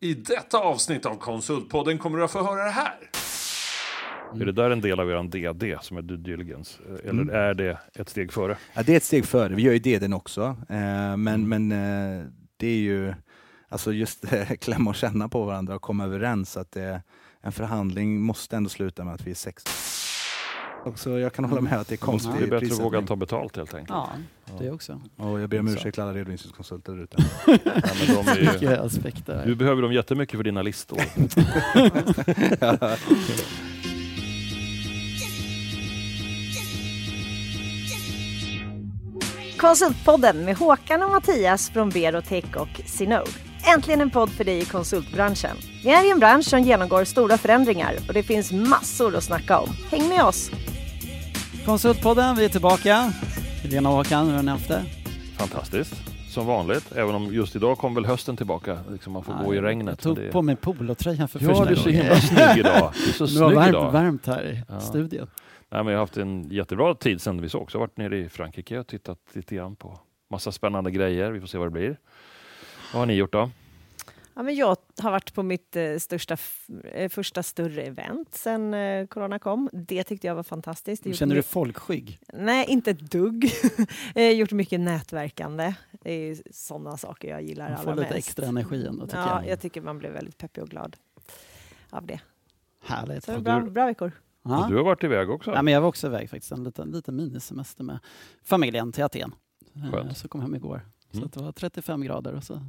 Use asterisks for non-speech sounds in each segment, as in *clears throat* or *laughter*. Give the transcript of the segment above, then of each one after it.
I detta avsnitt av Konsultpodden kommer du att få höra det här. Är det där en del av er DD som är due diligence? Eller Mm. är det ett steg före? Ja, det är ett steg före. Vi gör ju DDn också. Eh, men men eh, det är ju alltså just eh, *laughs* klämma och känna på varandra och komma överens. Att det, en förhandling måste ändå sluta med att vi är sex. Också, jag kan hålla med att det är Det konstigt. är bättre att våga ta betalt helt enkelt. Ja, det också. Och jag ber om Så. ursäkt till alla redovisningskonsulter där ute. *laughs* Ja, du behöver dem jättemycket för dina listor. *laughs* Konsultpodden med Håkan och Mattias från Berotech och Sinode. Äntligen en podd för dig i konsultbranschen. Vi är i en bransch som genomgår stora förändringar och det finns massor att snacka om. Häng med oss! Konsultpodden, vi är tillbaka. Helena och Håkan, hur har ni haft det? Fantastiskt, som vanligt. Även om just idag kom väl hösten tillbaka. Liksom man får gå i regnet. Jag tog det... på mig polotröjan för Ja, första du är så gången. himla snygg idag. Du är så *laughs* Det snygg varmt, idag. varmt här i Ja. studion. Nej, men jag har haft en jättebra tid sedan vi såg. Jag har varit nere i Frankrike och tittat lite grann på massa spännande grejer. Vi får se vad det blir. Vad har ni gjort då? Ja, men jag har varit på mitt eh, största, f- eh, första större event sen eh, corona kom. Det tyckte jag var fantastiskt. Jag gjort Känner du mycket- folkskygg? Nej, inte ett dugg. jag *laughs* har gjort mycket nätverkande. Det är sådana saker jag gillar Man allra får lite mest. extra energi ändå tycker Ja, jag. jag tycker man blir väldigt peppig och glad av det. Härligt. Så det bra, bra veckor. Ja. Och du har varit iväg också? Ja, men jag var också iväg faktiskt, en liten, liten minisemester med familjen till Aten. Eh, Skönt. Så kom hem igår. Så Mm. det var 35 grader och så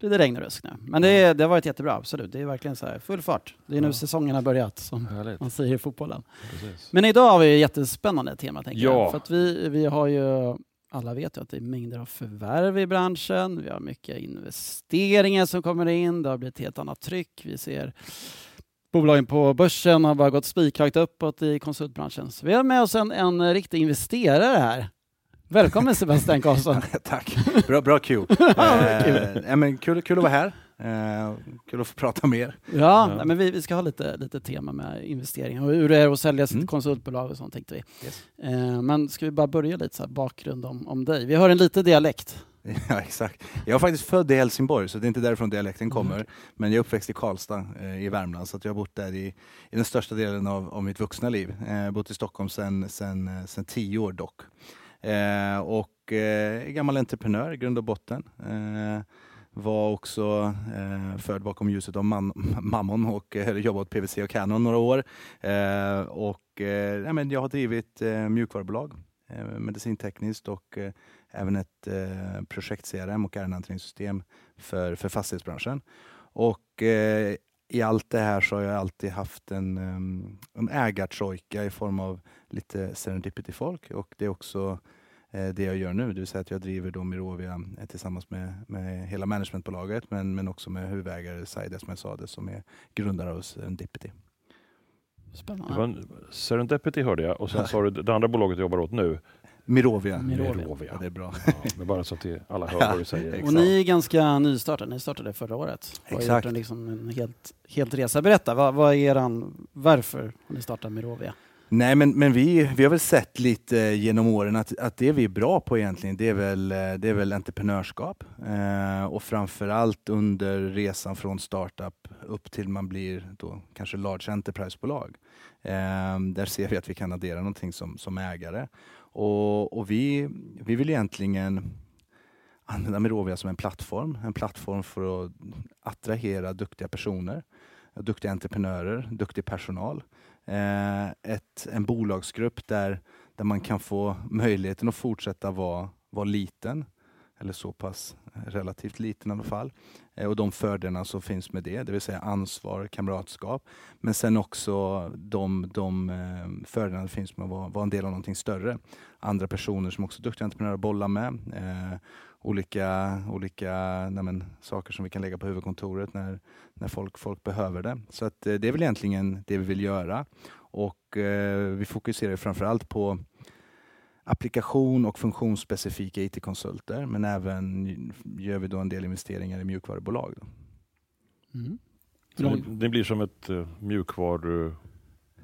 blir det regn och rusk nu. Men det, det har varit jättebra, absolut. Det är verkligen så här full fart. Det är nu Ja. säsongen har börjat, som Härligt. man säger i fotbollen. Precis. Men idag har vi ett jättespännande tema, tänker Ja. jag. För att vi, vi har ju, alla vet ju att det är mängder av förvärv i branschen. Vi har mycket investeringar som kommer in. Det har blivit ett helt annat tryck. Vi ser bolagen på börsen har bara gått spikrakt uppåt i konsultbranschen. Så vi har med oss en, en riktig investerare här. Välkommen Sebastian Karlsson. *laughs* Tack, bra, bra cue. *laughs* kul. Eh, men kul, kul att vara här. Eh, kul att få prata med er. Ja. Nej, men vi, vi ska ha lite, lite tema med investeringar och hur det är att sälja sitt Mm. konsultbolag och sånt tänkte vi. Yes. Eh, men ska vi bara börja lite så här bakgrund om, om dig? Vi har en liten dialekt. *laughs* Ja, exakt. Jag är faktiskt född i Helsingborg, så det är inte därifrån dialekten kommer. Mm. Men jag är uppväxt i Karlstad eh, i Värmland, så att jag har bott där i, i den största delen av, av mitt vuxna liv. Eh, bott i Stockholm sedan sen, eh, sen tio år dock. Eh, och eh, gammal entreprenör i grund och botten. Eh, var också eh, född bakom ljuset av man, *laughs* mammon och eh, jobbade åt PVC och Canon några år. Eh, och, eh, ja, men jag har drivit eh, mjukvarubolag, eh, medicintekniskt och eh, även ett eh, projekt-CRM och ärendehanteringssystem för, för fastighetsbranschen. Och eh, i allt det här så har jag alltid haft en, eh, en ägartrojka i form av lite serendipity-folk och det är också det jag gör nu, det vill säga att jag driver då Mirovia eh, tillsammans med, med hela managementbolaget men, men också med huvudägare Saida som jag sa det, som är grundare av Serendipity. Det Spännande. var en Serendipity hörde jag och sen *laughs* sa du det andra bolaget du jobbar åt nu. Mirovia. Mirovia. Ja, det är bra. Ja, men bara så att det- alla hör vad du *laughs* säger. Exakt. Och ni är ganska nystartade, ni startade förra året. Och har Exakt. gjort en, liksom en helt, helt resa. Berätta, vad, vad är eran, varför har ni startat Mirovia? Nej, men, men vi, vi har väl sett lite genom åren att, att det vi är bra på egentligen, det är väl, eh, det är väl entreprenörskap. Eh, och framförallt under resan från startup upp till man blir då kanske large enterprise-bolag. Eh, där ser vi att vi kan addera någonting som, som ägare. Och, och vi, vi vill egentligen använda Mirovia som en plattform. En plattform för att attrahera duktiga personer, duktiga entreprenörer, duktig personal Eh, ett, en bolagsgrupp där, där man kan få möjligheten att fortsätta vara, vara liten, eller så pass eh, relativt liten i alla fall. Eh, och de fördelarna som finns med det, det vill säga ansvar, kamratskap. Men sen också de, de eh, fördelarna som finns med att vara, vara en del av någonting större. Andra personer som också är duktiga entreprenörer att bolla med. Eh, olika olika nej men, saker som vi kan lägga på huvudkontoret när, när folk, folk behöver det. Så att, eh, det är väl egentligen det vi vill göra. Och eh, vi fokuserar framförallt på applikation och funktionsspecifika IT-konsulter, men även gör vi då en del investeringar i mjukvarubolag. Då. Mm. Det, det blir som ett uh, mjukvarukonsultbolag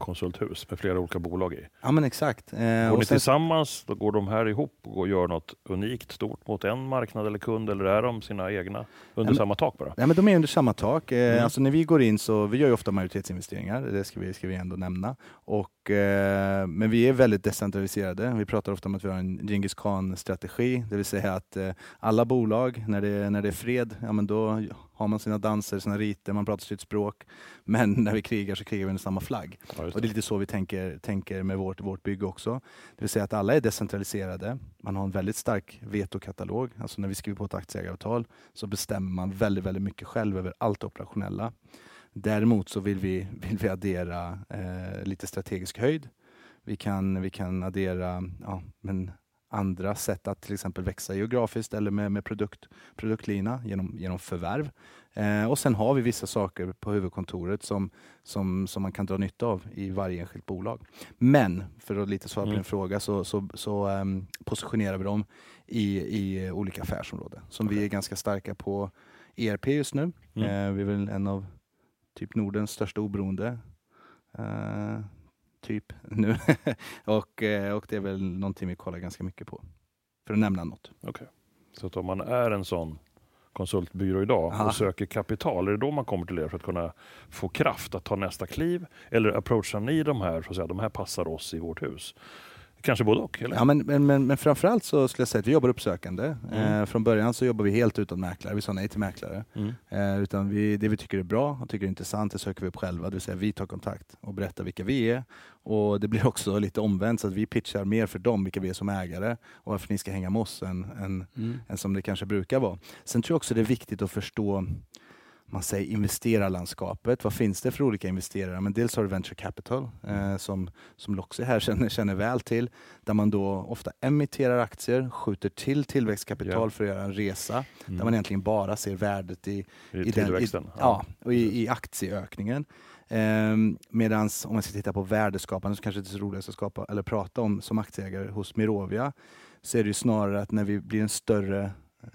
konsulthus med flera olika bolag i. Ja men exakt. Eh, Går ni sen- tillsammans, då går de här ihop och gör något unikt stort mot en marknad eller kund eller är de sina egna under men- samma tak bara? Nej, men de är under samma tak. Eh, Mm. alltså när vi går in så, vi gör ju ofta majoritetsinvesteringar, det ska vi, ska vi ändå nämna. Och, men vi är väldigt decentraliserade. Vi pratar ofta om att vi har en Djingis khan-strategi, det vill säga att eh, alla bolag, när det, när det är fred, ja, men då har man sina danser, sina riter, man pratar sitt språk. Men *laughs* när vi krigar så krigar vi under samma flagg. Ja, just Och det. det är lite så vi tänker, tänker med vårt, vårt bygge också. Det vill säga att alla är decentraliserade. Man har en väldigt stark vetokatalog. Alltså när vi skriver på ett aktieägaravtal så bestämmer man väldigt, väldigt mycket själv över allt det operationella. Däremot så vill vi, *laughs* vill vi addera eh, lite strategisk höjd. Vi kan, vi kan addera ja, men andra sätt att till exempel växa geografiskt eller med, med produkt, produktlina genom, genom förvärv. Eh, och sen har vi vissa saker på huvudkontoret som, som, som man kan dra nytta av i varje enskilt bolag. Men för att lite svara på Mm. din fråga så, så, så ehm, positionerar vi dem i, i olika affärsområden. Som vi är ganska starka på ERP just nu. Mm. Eh, vi är väl en av typ Nordens största oberoende. Eh, typ *laughs* nu. och, eh, och det är väl någonting vi kollar ganska mycket på. För att nämna något. Okej. Så att om man är en sån konsultbyrå idag Ja. och söker kapital, är det då man kommer till er för att kunna få kraft att ta nästa kliv? Eller approachar ni de här, så att säga, de här passar oss i vårt hus? Kanske både och? Eller? Ja, men, men, men, men framförallt så skulle jag säga att vi jobbar uppsökande. Mm. Eh, från början så jobbar vi helt utan mäklare. Vi sa nej till mäklare. Mm. Eh, utan vi, det vi tycker är bra och tycker är intressant, det söker vi upp själva. Det vill säga vi tar kontakt och berättar vilka vi är. Och det blir också lite omvänt så att vi pitchar mer för dem, vilka vi är som ägare och varför ni ska hänga med oss än, än, Mm. än som det kanske brukar vara. Sen tror jag också det är viktigt att förstå man säger investerarlandskapet. Vad finns det för olika investerare? Men dels har du venture capital eh, som, som Loxy här känner, känner väl till. Där man då ofta emitterar aktier, skjuter till tillväxtkapital Ja. för att göra en resa. Mm. Där man egentligen bara ser värdet i, I, i den- tillväxten? I, ja, och i, i aktieökningen. Ehm, Medan om man ska titta på värdeskapande, så kanske det är så roligt att skapa, eller prata om som aktieägare hos Mirovia, så är det snarare att när vi blir en större,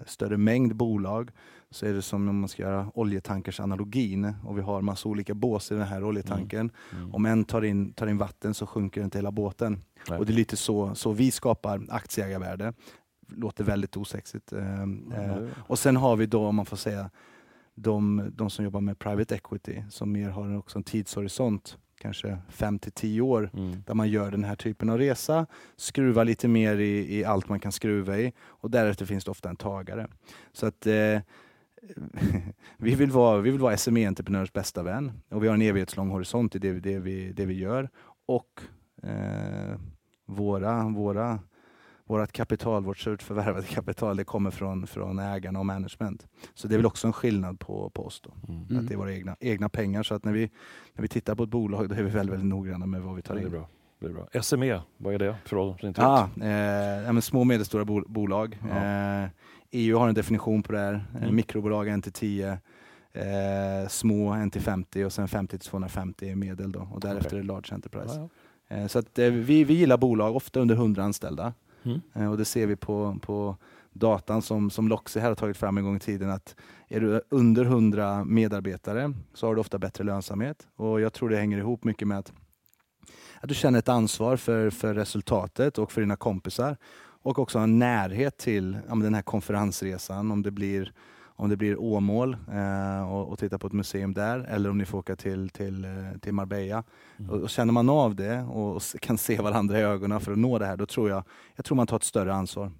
större mängd bolag så är det som om man ska göra oljetankersanalogin och vi har massa olika bås i den här oljetanken. Mm. Om en tar in, tar in vatten så sjunker inte hela båten. Nej. Och det är lite så, så vi skapar aktieägarvärde. Låter väldigt osexigt. Ja, eh, det- och sen har vi då, om man får säga, de, de som jobbar med private equity som mer har också en tidshorisont, kanske 5 till 10 år, Mm. där man gör den här typen av resa, skruvar lite mer i, i allt man kan skruva i och därefter finns det ofta en tagare. Så att eh, *laughs* vi vill vara, vi vill vara SME-entreprenörers bästa vän och vi har en evighetslång horisont i det, det, vi, det vi gör och eh, våra, våra vårt kapital, vårt surt förvärvade *laughs* kapital, det kommer från, från ägarna och management. Så det är väl också en skillnad på, på oss. Mm. Att det är våra egna, egna pengar. Så att när vi, när vi tittar på ett bolag, då är vi väldigt, väldigt noggranna med vad vi tar Ja, det är in. SME, vad är det för oss som inte vet? eh, ja, men små och medelstora bo bolag. Ja. Eh, EU har en definition på det här. Eh, Mm. Mikrobolag 1 till 10, eh, små 1 till 50 och sen 50 till 250 är medel. Då, och därefter Okej. är det large enterprise. Ja, ja. Eh, så att, eh, vi, vi gillar bolag, ofta under 100 anställda. Mm. Eh, och det ser vi på, på datan som, som Loxy här har tagit fram en gång i tiden att är du under 100 medarbetare så har du ofta bättre lönsamhet. Och jag tror det hänger ihop mycket med att, att du känner ett ansvar för, för resultatet och för dina kompisar. Och också en närhet till ja, den här konferensresan om det blir om det blir Åmål eh, och, och titta på ett museum där eller om ni får åka till, till, eh, till Marbella. Mm. Och, och känner man av det och, och kan se varandra i ögonen för att nå det här, då tror jag, jag tror man tar ett större ansvar.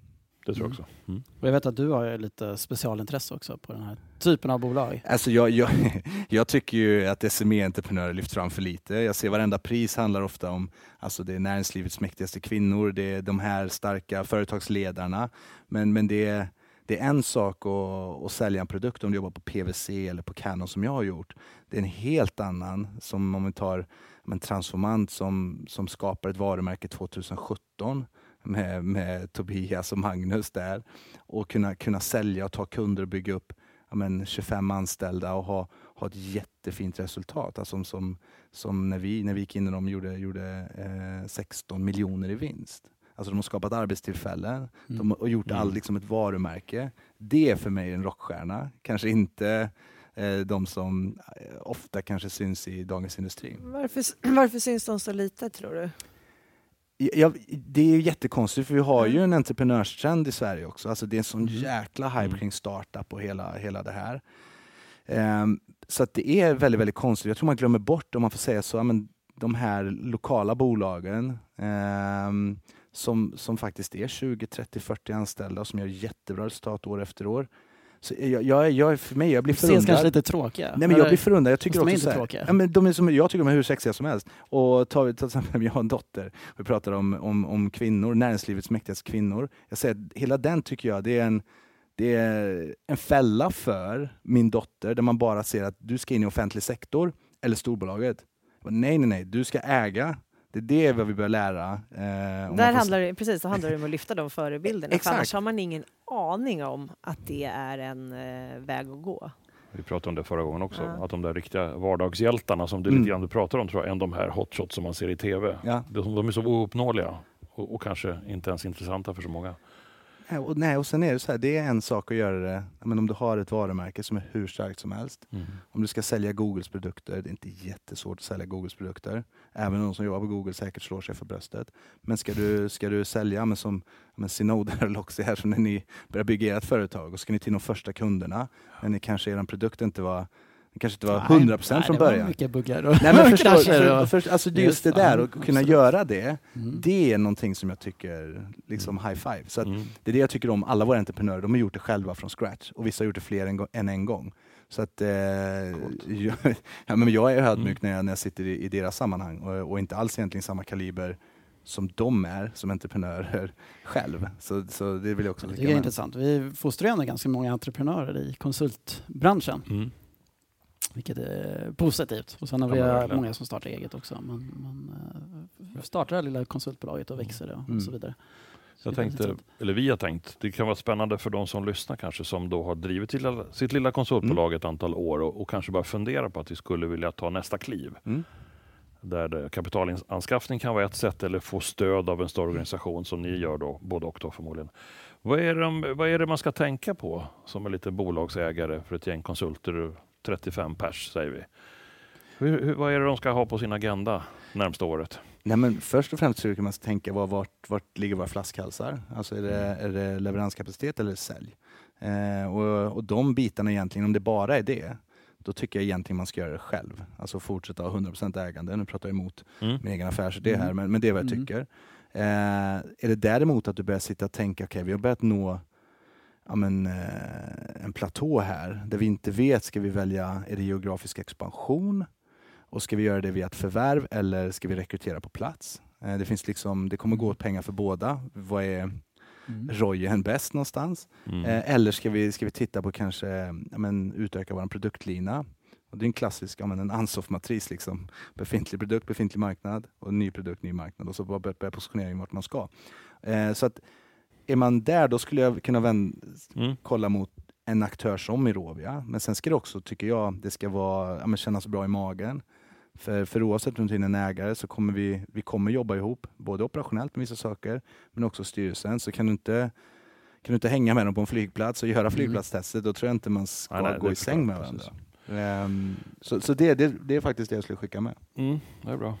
Det tror jag också. Mm. Och jag vet att du har lite specialintresse också på den här typen av bolag. Alltså jag, jag, *laughs* jag tycker ju att SME-entreprenörer lyfts fram för lite. Jag ser varenda pris handlar ofta om alltså det är näringslivets mäktigaste kvinnor, det är de här starka företagsledarna. Men, men det, är, det är en sak att, att sälja en produkt om du jobbar på PVC eller på Canon som jag har gjort. Det är en helt annan, som om vi tar en transformant som, som skapar ett varumärke 2017 med, med Tobias och Magnus där och kunna, kunna sälja och ta kunder och bygga upp ja, men 25 anställda och ha, ha ett jättefint resultat. Alltså som, som, som när, vi, när vi gick in i dem gjorde, gjorde eh, 16 miljoner i vinst. Alltså de har skapat arbetstillfällen de har, och gjort all, Mm. liksom ett varumärke. Det är för mig en rockstjärna. Kanske inte eh, de som eh, ofta kanske syns i Dagens Industri. Varför, varför syns de så lite tror du? Ja, det är ju jättekonstigt för vi har ju Mm. en entreprenörstrend i Sverige också. Alltså det är en sån Mm. jäkla hype Mm. kring startup och hela, hela det här. Ehm, så det är väldigt, väldigt konstigt. Jag tror man glömmer bort, om man får säga så, men de här lokala bolagen ehm, som, som faktiskt är 20, 30, 40 anställda och som gör jättebra resultat år efter år. Så jag, jag, jag, för mig, jag blir Ses kanske förundrad. lite tråkiga. Nej men jag blir förundrad. Jag tycker också inte så här, ja, men de är som, Jag tycker de är hur sexiga som helst. Och tar vi till exempel, *laughs* jag har en dotter, vi pratar om, om, om kvinnor, näringslivets mäktigaste kvinnor. Jag säger hela den tycker jag, det är en det är en fälla för min dotter där man bara ser att du ska in i offentlig sektor eller storbolaget. Bara, Nej, nej, nej, du ska äga. Det är det vad vi bör lära. Eh, Där får- handlar det, precis, så handlar det om att lyfta de förebilderna. Exakt. För annars har man ingen aning om att det är en eh, väg att gå. Vi pratade om det förra gången också, Ja. att de där riktiga vardagshjältarna som du Mm. lite grann du pratar om, tror jag, än de här hotshots som man ser i TV. Ja. De, de är så ouppnåeliga och, och kanske inte ens intressanta för så många. Nej, och, nej, och sen är det så här, det är en sak att göra det, men om du har ett varumärke som är hur starkt som helst. Om du ska sälja Googles produkter, det är inte jättesvårt att sälja Googles produkter. Även de som jobbar på Google säkert slår sig för bröstet. Men ska du, ska du sälja, men som men Synode eller Loxy här, som när ni börjar bygga ert företag och ska ni till de första kunderna, men ni kanske er produkt inte var kanske inte var 100% Nej, från det var början. mycket buggar och Nej, men förstår, *laughs* för, och- för, alltså Just just det där, ja, att kunna absolut. göra det, Mm. det är någonting som jag tycker, liksom high five. Så att Mm. det är det jag tycker om alla våra entreprenörer, de har gjort det själva från scratch och vissa har gjort det fler än, än en gång. Så att, eh, *laughs* jag, ja, men jag är ödmjuk när, jag, när jag sitter i, i deras sammanhang och, och inte alls egentligen samma kaliber som de är som entreprenörer *laughs* själv. Så, så det vill jag också Det är med. intressant. Vi fostrar ju ändå ganska många entreprenörer i konsultbranschen, Mm. Vilket är positivt. Och sen har Ja, vi verkligen. många som startar eget också. Man, man eh, startar det här lilla konsultbolaget och växer det och Mm. så vidare. Så Jag är tänkte, eller vi har tänkt, det kan vara spännande för de som lyssnar kanske, som då har drivit lilla, sitt lilla konsultbolag ett antal år och, och kanske bara funderar på att vi skulle vilja ta nästa kliv. Mm. Där det, kapitalanskaffning kan vara ett sätt eller få stöd av en större organisation som ni gör då, både och då förmodligen. Vad är, det, de- vad är det man ska tänka på som en liten bolagsägare för ett gäng konsulter, 35 pers säger vi? Hur, hur, vad är det de ska ha på sin agenda närmsta året? Nej, men först och främst så kan man tänka var, vart, vart ligger våra flaskhalsar? Alltså är det, är det leveranskapacitet eller sälj? Eh, och, och de bitarna egentligen, om det bara är det, då tycker jag egentligen man ska göra det själv. Alltså fortsätta ha 100% ägande. Nu pratar jag emot Mm. min egen affärsidé här, Mm. men, men det är vad jag Mm. tycker. Eh, är det däremot att du börjar sitta och tänka, okej vi har börjat nå ja, men, eh, en platå här, där vi inte vet, ska vi välja, är det geografisk expansion? Och ska vi göra det via ett förvärv eller ska vi rekrytera på plats? Eh, det, finns liksom, det kommer gå åt pengar för båda. Vad är Mm. rojen bäst någonstans? Mm. Eh, eller ska vi, ska vi titta på kanske ja, men, utöka vår produktlina? Och det är en klassisk ja, men en Ansoff-matris. Liksom. Befintlig produkt, befintlig marknad och ny produkt, ny marknad. Och så börja börja positionering vart man ska. Eh, så att är man där, då skulle jag kunna vända, Mm. kolla mot en aktör som Mirovia. Men sen ska det också, tycker jag, det ska vara, ja, kännas bra i magen. För, för oavsett om du är en ägare så kommer vi, vi kommer jobba ihop, både operationellt med vissa saker, men också styrelsen. Så kan du inte, kan du inte hänga med dem på en flygplats och göra flygplatstestet, då tror jag inte man ska Nej, nej, gå i säng med varandra. Ehm, så så det, det, det är faktiskt det jag skulle skicka med. Mm, det är bra.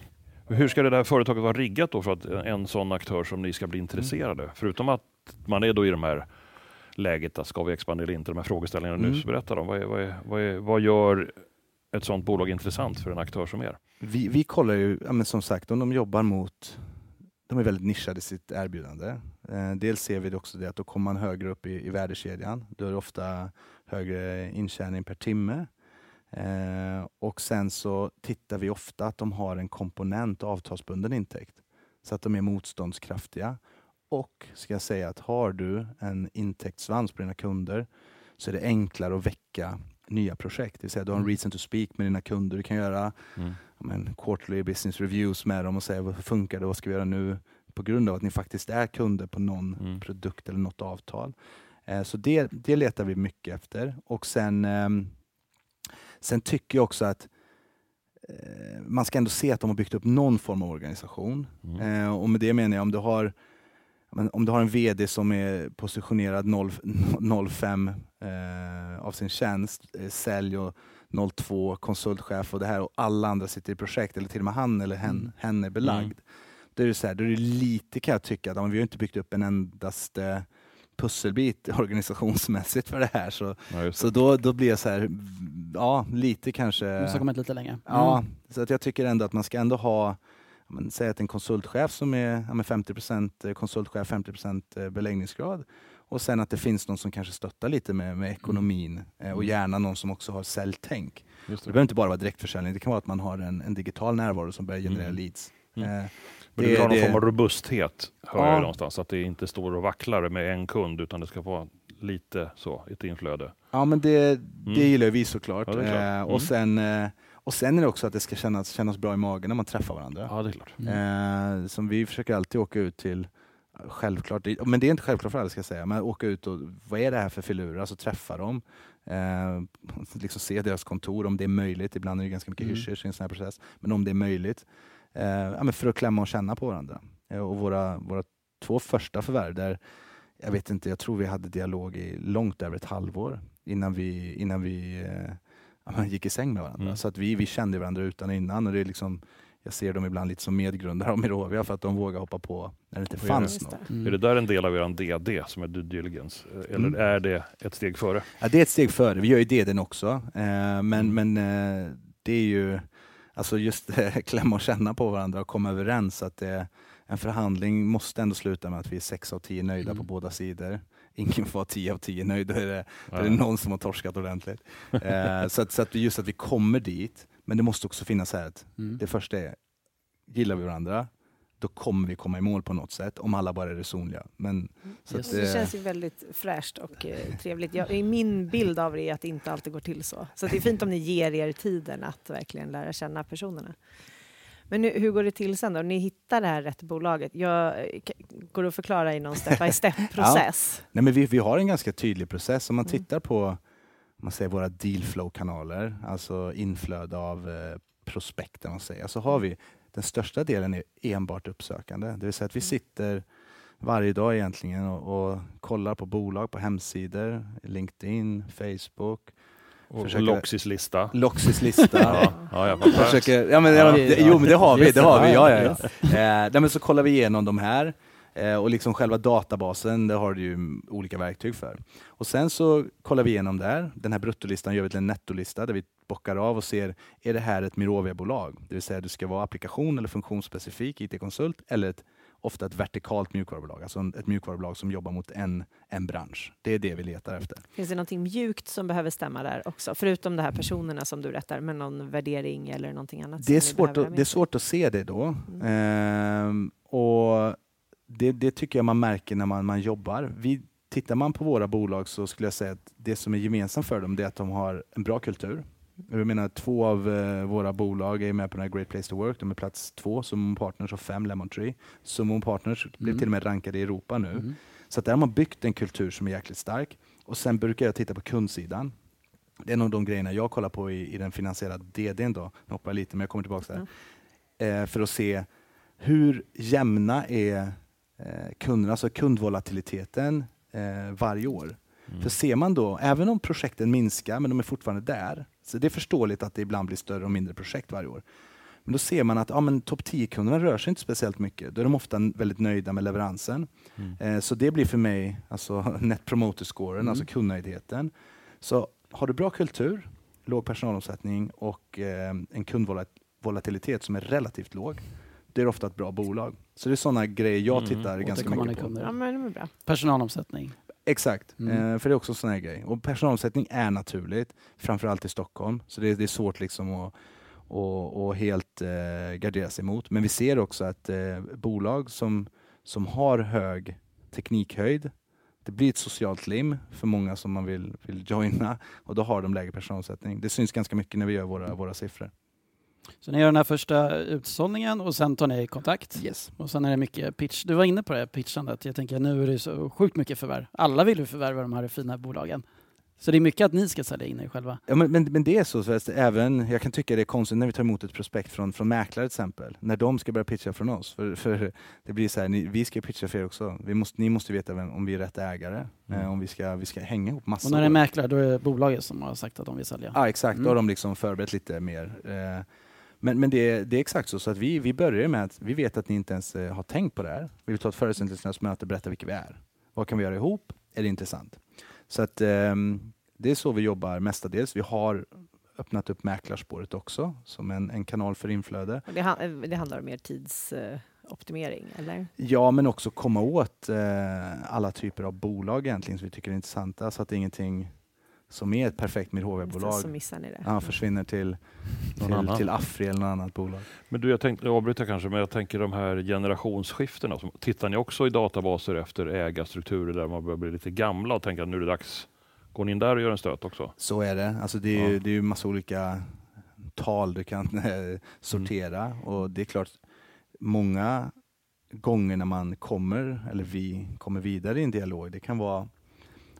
Hur ska det där företaget vara riggat då för att en sån aktör som ni ska bli intresserade? Förutom att man är då i de här läget, att ska vi expandera eller inte, de här frågeställningarna Mm. nu, så berätta dem. Vad, är, vad, är, vad, är, vad gör ett sånt bolag intressant för en aktör som er? Vi, vi kollar ju, ja, men som sagt, om de jobbar mot de är väldigt nischade i sitt erbjudande. Eh, dels ser vi det också det att då kommer man högre upp i, i värdekedjan. Då är det ofta högre intjäning per timme. Eh, och sen så tittar vi ofta att de har en komponent avtalsbunden intäkt. Så att de är motståndskraftiga. Och ska jag säga att har du en intäktssvans på dina kunder så är det enklare att väcka nya projekt. Det vill säga du har en reason to speak med dina kunder. Du kan göra Mm. men, quarterly business reviews med dem och säga vad funkar det, vad ska vi göra nu? På grund av att ni faktiskt är kunder på någon Mm. produkt eller något avtal. Eh, så det, det letar vi mycket efter. Och sen, ehm, sen tycker jag också att eh, man ska ändå se att de har byggt upp någon form av organisation. Mm. Eh, och med det menar jag om du har om du har en VD som är positionerad 0, 05 eh, av sin tjänst, eh, sälj och 02 konsultchef och det här och alla andra sitter i projekt eller till och med han eller hen, Mm. hen är belagd. Mm. Då är det så här, då är det lite kan jag tycka att vi har inte byggt upp en endaste pusselbit *laughs* organisationsmässigt för det här. Så, Ja, så då, då blir jag så här, ja lite kanske... Måste ha kommit lite längre. Ja, Mm. så att jag tycker ändå att man ska ändå ha, men, säg att en konsultchef som är ja, men 50% konsultchef, 50% beläggningsgrad och sen att det finns någon som kanske stöttar lite med, med ekonomin eh, och Mm. gärna någon som också har säljtänk. Det det. behöver inte bara vara direktförsäljning, det kan vara att man har en, en digital närvaro som börjar generera Mm. leads. Mm. Men det- du vill ha någon det- form av robusthet, hör Ja. jag någonstans. Att det inte står och vacklar med en kund, utan det ska vara lite så, ett inflöde. Ja men det, det Mm. gillar vi såklart. Ja. Eh, Mm. och, sen, eh, och sen är det också att det ska kännas, kännas bra i magen när man träffar varandra. Ja, det är klart. Eh, som vi försöker alltid åka ut till, självklart, men det är inte självklart för alla ska jag säga, men åka ut och vad är det här för filurer? Alltså träffa dem, eh, *laughs* liksom se deras kontor om det är möjligt. Ibland är det ganska mycket Mm. hysch i en sån här process, men om det är möjligt. Eh, för att klämma och känna på varandra. Eh, och våra, våra två första förvärv där, jag vet inte, jag tror vi hade dialog i långt över ett halvår innan vi, innan vi eh, gick i säng med varandra. Mm. Så att vi, vi kände varandra utan och innan. Och det är liksom, jag ser dem ibland lite som medgrundare av Mirovia för att de vågar hoppa på när det inte fanns något. Mm. Är det där en del av er DD som är due diligence? Eller Mm. är det ett steg före? Ja, det är ett steg före. Vi gör ju den också. Eh, men Mm. men eh, det är ju alltså just *laughs* klämma och känna på varandra och komma överens. Att det, en förhandling måste ändå sluta med att vi är sex av tio nöjda Mm. på båda sidor. *laughs* Ingen får vara tio av tio nöjd. Då är det, då är det någon som har torskat ordentligt. *laughs* Eh, så, att, så att just att vi kommer dit. Men det måste också finnas här att Mm. det första är, gillar vi varandra, då kommer vi komma i mål på något sätt, om alla bara är resonliga. Men, så Yes. att, Det eh, känns ju väldigt fräscht och eh, trevligt. Jag, i min bild av det är att det inte alltid går till så. Så det är fint om ni ger er tiden att verkligen lära känna personerna. Men nu, hur går det till sen då? Ni hittar det här rätt bolaget. Jag, eh, går det att förklara i någon step-by-step-process? *laughs* Nej, men vi, vi har en ganska tydlig process. Om man Mm. tittar på man säger våra dealflow-kanaler, alltså inflöde av eh, prospekt, om man säger, så har vi den största delen är enbart uppsökande. Det vill säga att vi Mm. sitter varje dag egentligen och, och kollar på bolag på hemsidor, LinkedIn, Facebook, Och Försöker- Loxys lista. Loxys lista. *laughs* Ja, ja, jag fattar. Försöker, ja, men, Ja, ja, det- jo men det har vi, det har vi, ja, Ja, ja, ja. Eh, nej, men så kollar vi igenom de här eh, och liksom själva databasen, det har du ju olika verktyg för. Och sen så kollar vi igenom där, den här bruttolistan gör vi till en nettolista där vi bockar av och ser, är det här ett Mirovia-bolag? Det vill säga det ska vara applikation eller funktionsspecifik IT-konsult eller ett, ofta ett vertikalt mjukvarubolag, alltså ett mjukvarubolag som jobbar mot en, en bransch. Det är det vi letar efter. Finns det någonting mjukt som behöver stämma där också? Förutom de här personerna som du rättar, men någon värdering eller någonting annat? Det är, svårt att, med det är svårt att se det då. Mm. Ehm, och det, det tycker jag man märker när man, man jobbar. Vi, tittar man på våra bolag så skulle jag säga att det som är gemensamt för dem är att de har en bra kultur. Jag menar, två av eh, våra bolag är med på den här Great Place to Work. De är plats två, Summon Partners och fem Lemon Tree. Summon Partners blev Mm. till och med rankade i Europa nu. Mm. Så att där har man byggt en kultur som är jäkligt stark. Och sen brukar jag titta på kundsidan. Det är en av de grejerna jag kollar på i, i den finansiella DDn. Då. Nu hoppar jag lite, men jag kommer tillbaka där. Eh, för att se hur jämna är eh, kunderna, alltså kundvolatiliteten eh, varje år. Mm. För ser man då, även om projekten minskar, men de är fortfarande där, så det är förståeligt att det ibland blir större och mindre projekt varje år. Men då ser man att ja, men topp 10-kunderna rör sig inte speciellt mycket. Då är de ofta väldigt nöjda med leveransen. Mm. Eh, så det blir för mig alltså *laughs* net promoter scoren, Mm. alltså kundnöjdheten. Så har du bra kultur, låg personalomsättning och eh, en kundvolatilitet som är relativt låg, det är ofta ett bra bolag. Så det är sådana grejer jag Mm. tittar ganska Återkommande mycket på. Ja, men det är bra. Personalomsättning. Exakt, Mm. eh, för det är också en sån här grej. Och personalomsättning är naturligt, framförallt i Stockholm. Så det, det är svårt liksom att och, och helt eh, gardera sig emot. Men vi ser också att eh, bolag som, som har hög teknikhöjd, det blir ett socialt lim för många som man vill, vill joina och då har de lägre personalomsättning. Det syns ganska mycket när vi gör våra, våra siffror. Så ni gör den här första utsållningen och sen tar ni kontakt. Yes. Och sen är det mycket pitch. Du var inne på det, pitchandet. Jag tänker nu är det så sjukt mycket förvärv. Alla vill ju förvärva de här fina bolagen. Så det är mycket att ni ska sälja in er själva? Ja, men, men, men det är så, så även, jag kan tycka det är konstigt när vi tar emot ett prospekt från, från mäklare till exempel, när de ska börja pitcha från oss. För, för det blir så här, ni, vi ska pitcha för er också. Vi måste, ni måste veta vem, om vi är rätt ägare, Mm. eh, om vi ska, vi ska hänga ihop massor. Och när det är mäklare, då är det bolaget som har sagt att de vill sälja? Ja exakt, då Mm. har de liksom förberett lite mer. Eh, Men, men det, det är exakt så, så att vi, vi börjar med att vi vet att ni inte ens eh, har tänkt på det här. Vi vill ta ett förutsättningslöst möte och berätta vilka vi är. Vad kan vi göra ihop? Är det intressant? Så att ehm, det är så vi jobbar mestadels. Vi har öppnat upp mäklarspåret också som en, en kanal för inflöde. Det, han- det handlar om mer tidsoptimering, eller? Ja, men också komma åt eh, alla typer av bolag egentligen som vi tycker är intressanta så att ingenting som är ett perfekt Så Midhov-bolag missar ni det. ja, försvinner till, Någon till, annan. till Afri eller något annat bolag. Men du, jag tänkte, jag avbryter kanske, men jag tänker de här generationsskiftena. Tittar ni också i databaser efter ägarstrukturer där man börjar bli lite gamla och tänker att nu är det dags? Går ni in där och gör en stöt också? Så är det. Alltså det, är ju, Ja. det är ju massa olika tal du kan eh, sortera och det är klart, många gånger när man kommer, eller vi kommer vidare i en dialog, det kan vara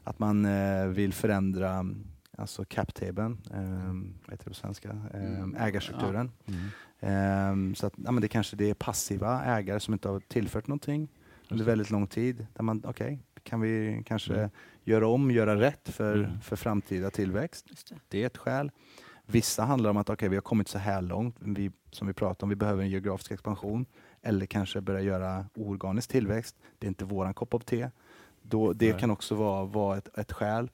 att man eh, vill förändra alltså cap-tabeln, eh, vad heter det på svenska, eh, ägarstrukturen. Eh, så att, ja, men det kanske det är passiva ägare som inte har tillfört någonting under väldigt lång tid. Där man, okej, kan vi kanske Mm. göra om, göra rätt för, Mm. för framtida tillväxt? Just det. Det är ett skäl. Vissa handlar om att okej, vi har kommit så här långt, vi, som vi pratade om, vi behöver en geografisk expansion eller kanske börja göra oorganisk tillväxt. Det är inte våran kopp av te. Då, det Nej. kan också vara, vara ett, ett skäl.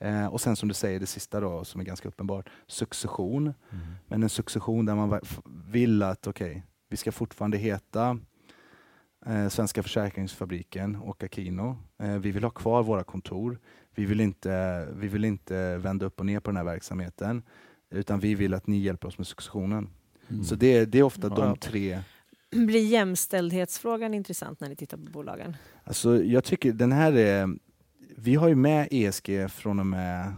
Eh, och sen som du säger, det sista då, som är ganska uppenbart, succession. Mm. Men en succession där man vill att okej, vi ska fortfarande heta eh, Svenska Försäkringsfabriken och Akino. Eh, vi vill ha kvar våra kontor. Vi vill, inte, vi vill inte vända upp och ner på den här verksamheten. Utan vi vill att ni hjälper oss med successionen. Mm. Så det, det är ofta Ja. de tre. *clears throat* Blir jämställdhetsfrågan intressant när ni tittar på bolagen? Alltså, jag tycker den här är... Vi har ju med ESG från och med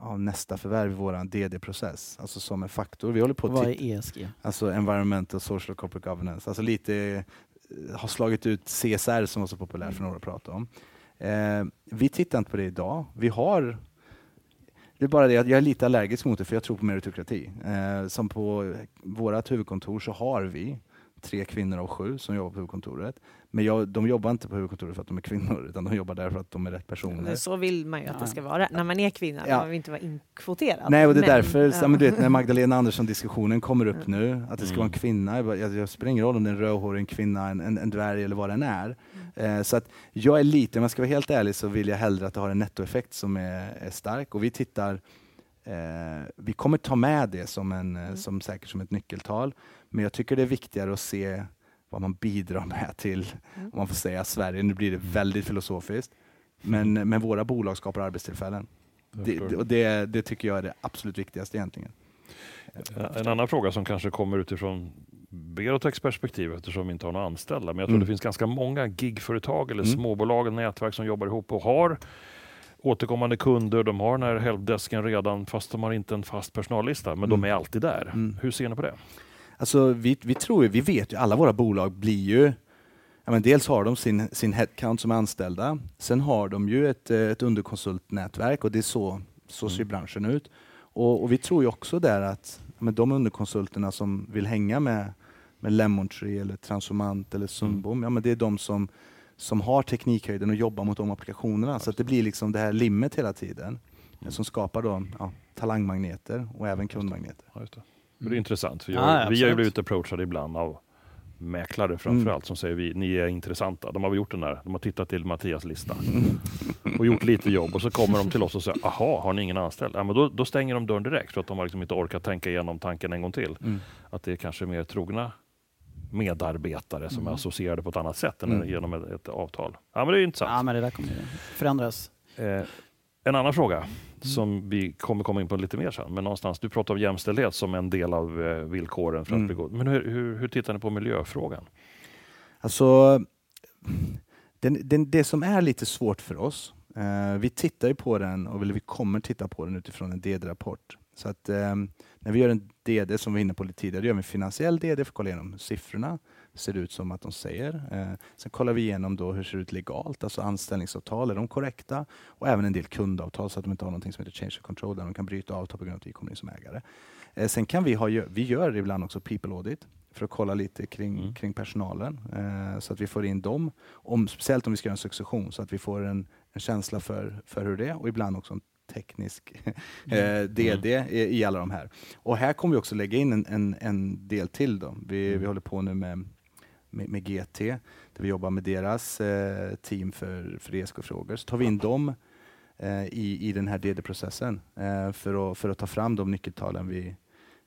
ja, nästa förvärv i vår DD-process. Alltså som en faktor. Vi håller på att Vad är ESG? Alltså Environmental Social Corporate Governance. Alltså lite eh, har slagit ut CSR som var så populärt för några att prata om. Eh, vi tittar inte på det idag. Vi har det är bara det att jag är lite allergisk mot det för jag tror på meritokrati. Eh, som på vårt huvudkontor så har vi tre kvinnor av sju som jobbar på huvudkontoret. Men jag, de jobbar inte på huvudkontoret för att de är kvinnor utan de jobbar där för att de är rätt personer. Så vill man ju att det ska vara när man är kvinna. Ja. Man vill inte vara inkvoterad. Nej, och det är Men, därför, ja. men du vet, när Magdalena Andersson-diskussionen kommer upp Ja. nu, att det ska vara en Mm. kvinna, jag, jag, jag spelar ingen roll om det är en rödhårig, en kvinna, en, en, en dvärg eller vad den är. Eh, så att jag är lite, om jag ska vara helt ärlig så vill jag hellre att det har en nettoeffekt som är, är stark och vi tittar Eh, vi kommer ta med det som, en, eh, som säkert som ett nyckeltal, men jag tycker det är viktigare att se vad man bidrar med till, Mm. om man får säga Sverige, nu blir det väldigt filosofiskt, men, men våra bolag skapar arbetstillfällen. Det, det- och det, det tycker jag är det absolut viktigaste egentligen. En annan fråga som kanske kommer utifrån Berotechs perspektiv eftersom vi inte har några anställda. Men jag tror Mm. det finns ganska många gigföretag eller Mm. småbolag och nätverk som jobbar ihop och har återkommande kunder. De har den här helpdesken redan fast de har inte en fast personallista. Men de Mm. är alltid där. Mm. Hur ser ni på det? Alltså, vi, vi tror ju, vi vet ju, alla våra bolag blir ju Ja, men dels har de sin, sin headcount som är anställda. Sen har de ju ett, eh, ett underkonsultnätverk och det är så, så ser Mm. branschen ut. Och, och vi tror ju också där att ja, men de underkonsulterna som vill hänga med, med Lemon Tree eller Transformant eller Sundbom, ja, men det är de som, som har teknikhöjden och jobbar mot de applikationerna. Så att det blir liksom det här limmet hela tiden eh, som skapar då, ja, talangmagneter och även kundmagneter. Ja, just det. Men det är intressant. För jag, Ja, vi har ju blivit approachade ibland av mäklare framför allt som säger vi, ni är intressanta. De har gjort den där, de har tittat till Mattias lista och gjort lite jobb och så kommer de till oss och säger *laughs* aha, har ni ingen anställd? Ja, men då, då stänger de dörren direkt för att de har liksom inte orkat tänka igenom tanken en gång till. Mm. Att det är kanske mer trogna medarbetare som är Mm. associerade på ett annat sätt än Mm. genom ett, ett avtal. Ja, men det är intressant. Ja, men det där kommer förändras. Eh, en annan fråga som vi kommer komma in på lite mer sen, men någonstans, du pratar om jämställdhet som en del av eh, villkoren för att Mm. god. Men hur, hur, hur tittar ni på miljöfrågan? Alltså, den, den, det som är lite svårt för oss, eh, vi tittar ju på den, och vi kommer titta på den utifrån en DD-rapport. Så att eh, när vi gör en DD som vi var inne på lite tidigare, då gör vi en finansiell DD för att kolla igenom siffrorna. Ser det ut som att de säger. Eh, sen kollar vi igenom då hur det ser ut legalt, alltså anställningsavtal, är de korrekta? Och även en del kundavtal så att de inte har något som heter change of control där de kan bryta avtal på grund av att vi kommer in som ägare. Eh, sen kan vi ha, vi gör ibland också people audit för att kolla lite kring, Mm. kring personalen eh, så att vi får in dem, om, speciellt om vi ska göra en succession, så att vi får en, en känsla för, för hur det är och ibland också en teknisk *laughs* eh, DD i, i alla de här. Och här kommer vi också lägga in en, en, en del till. Då. Vi, Mm. vi håller på nu med, med, med GT, där vi jobbar med deras eh, team för, för ESK-frågor. Så tar vi in dem eh, i, i den här DD-processen eh, för, att, för att ta fram de nyckeltalen vi,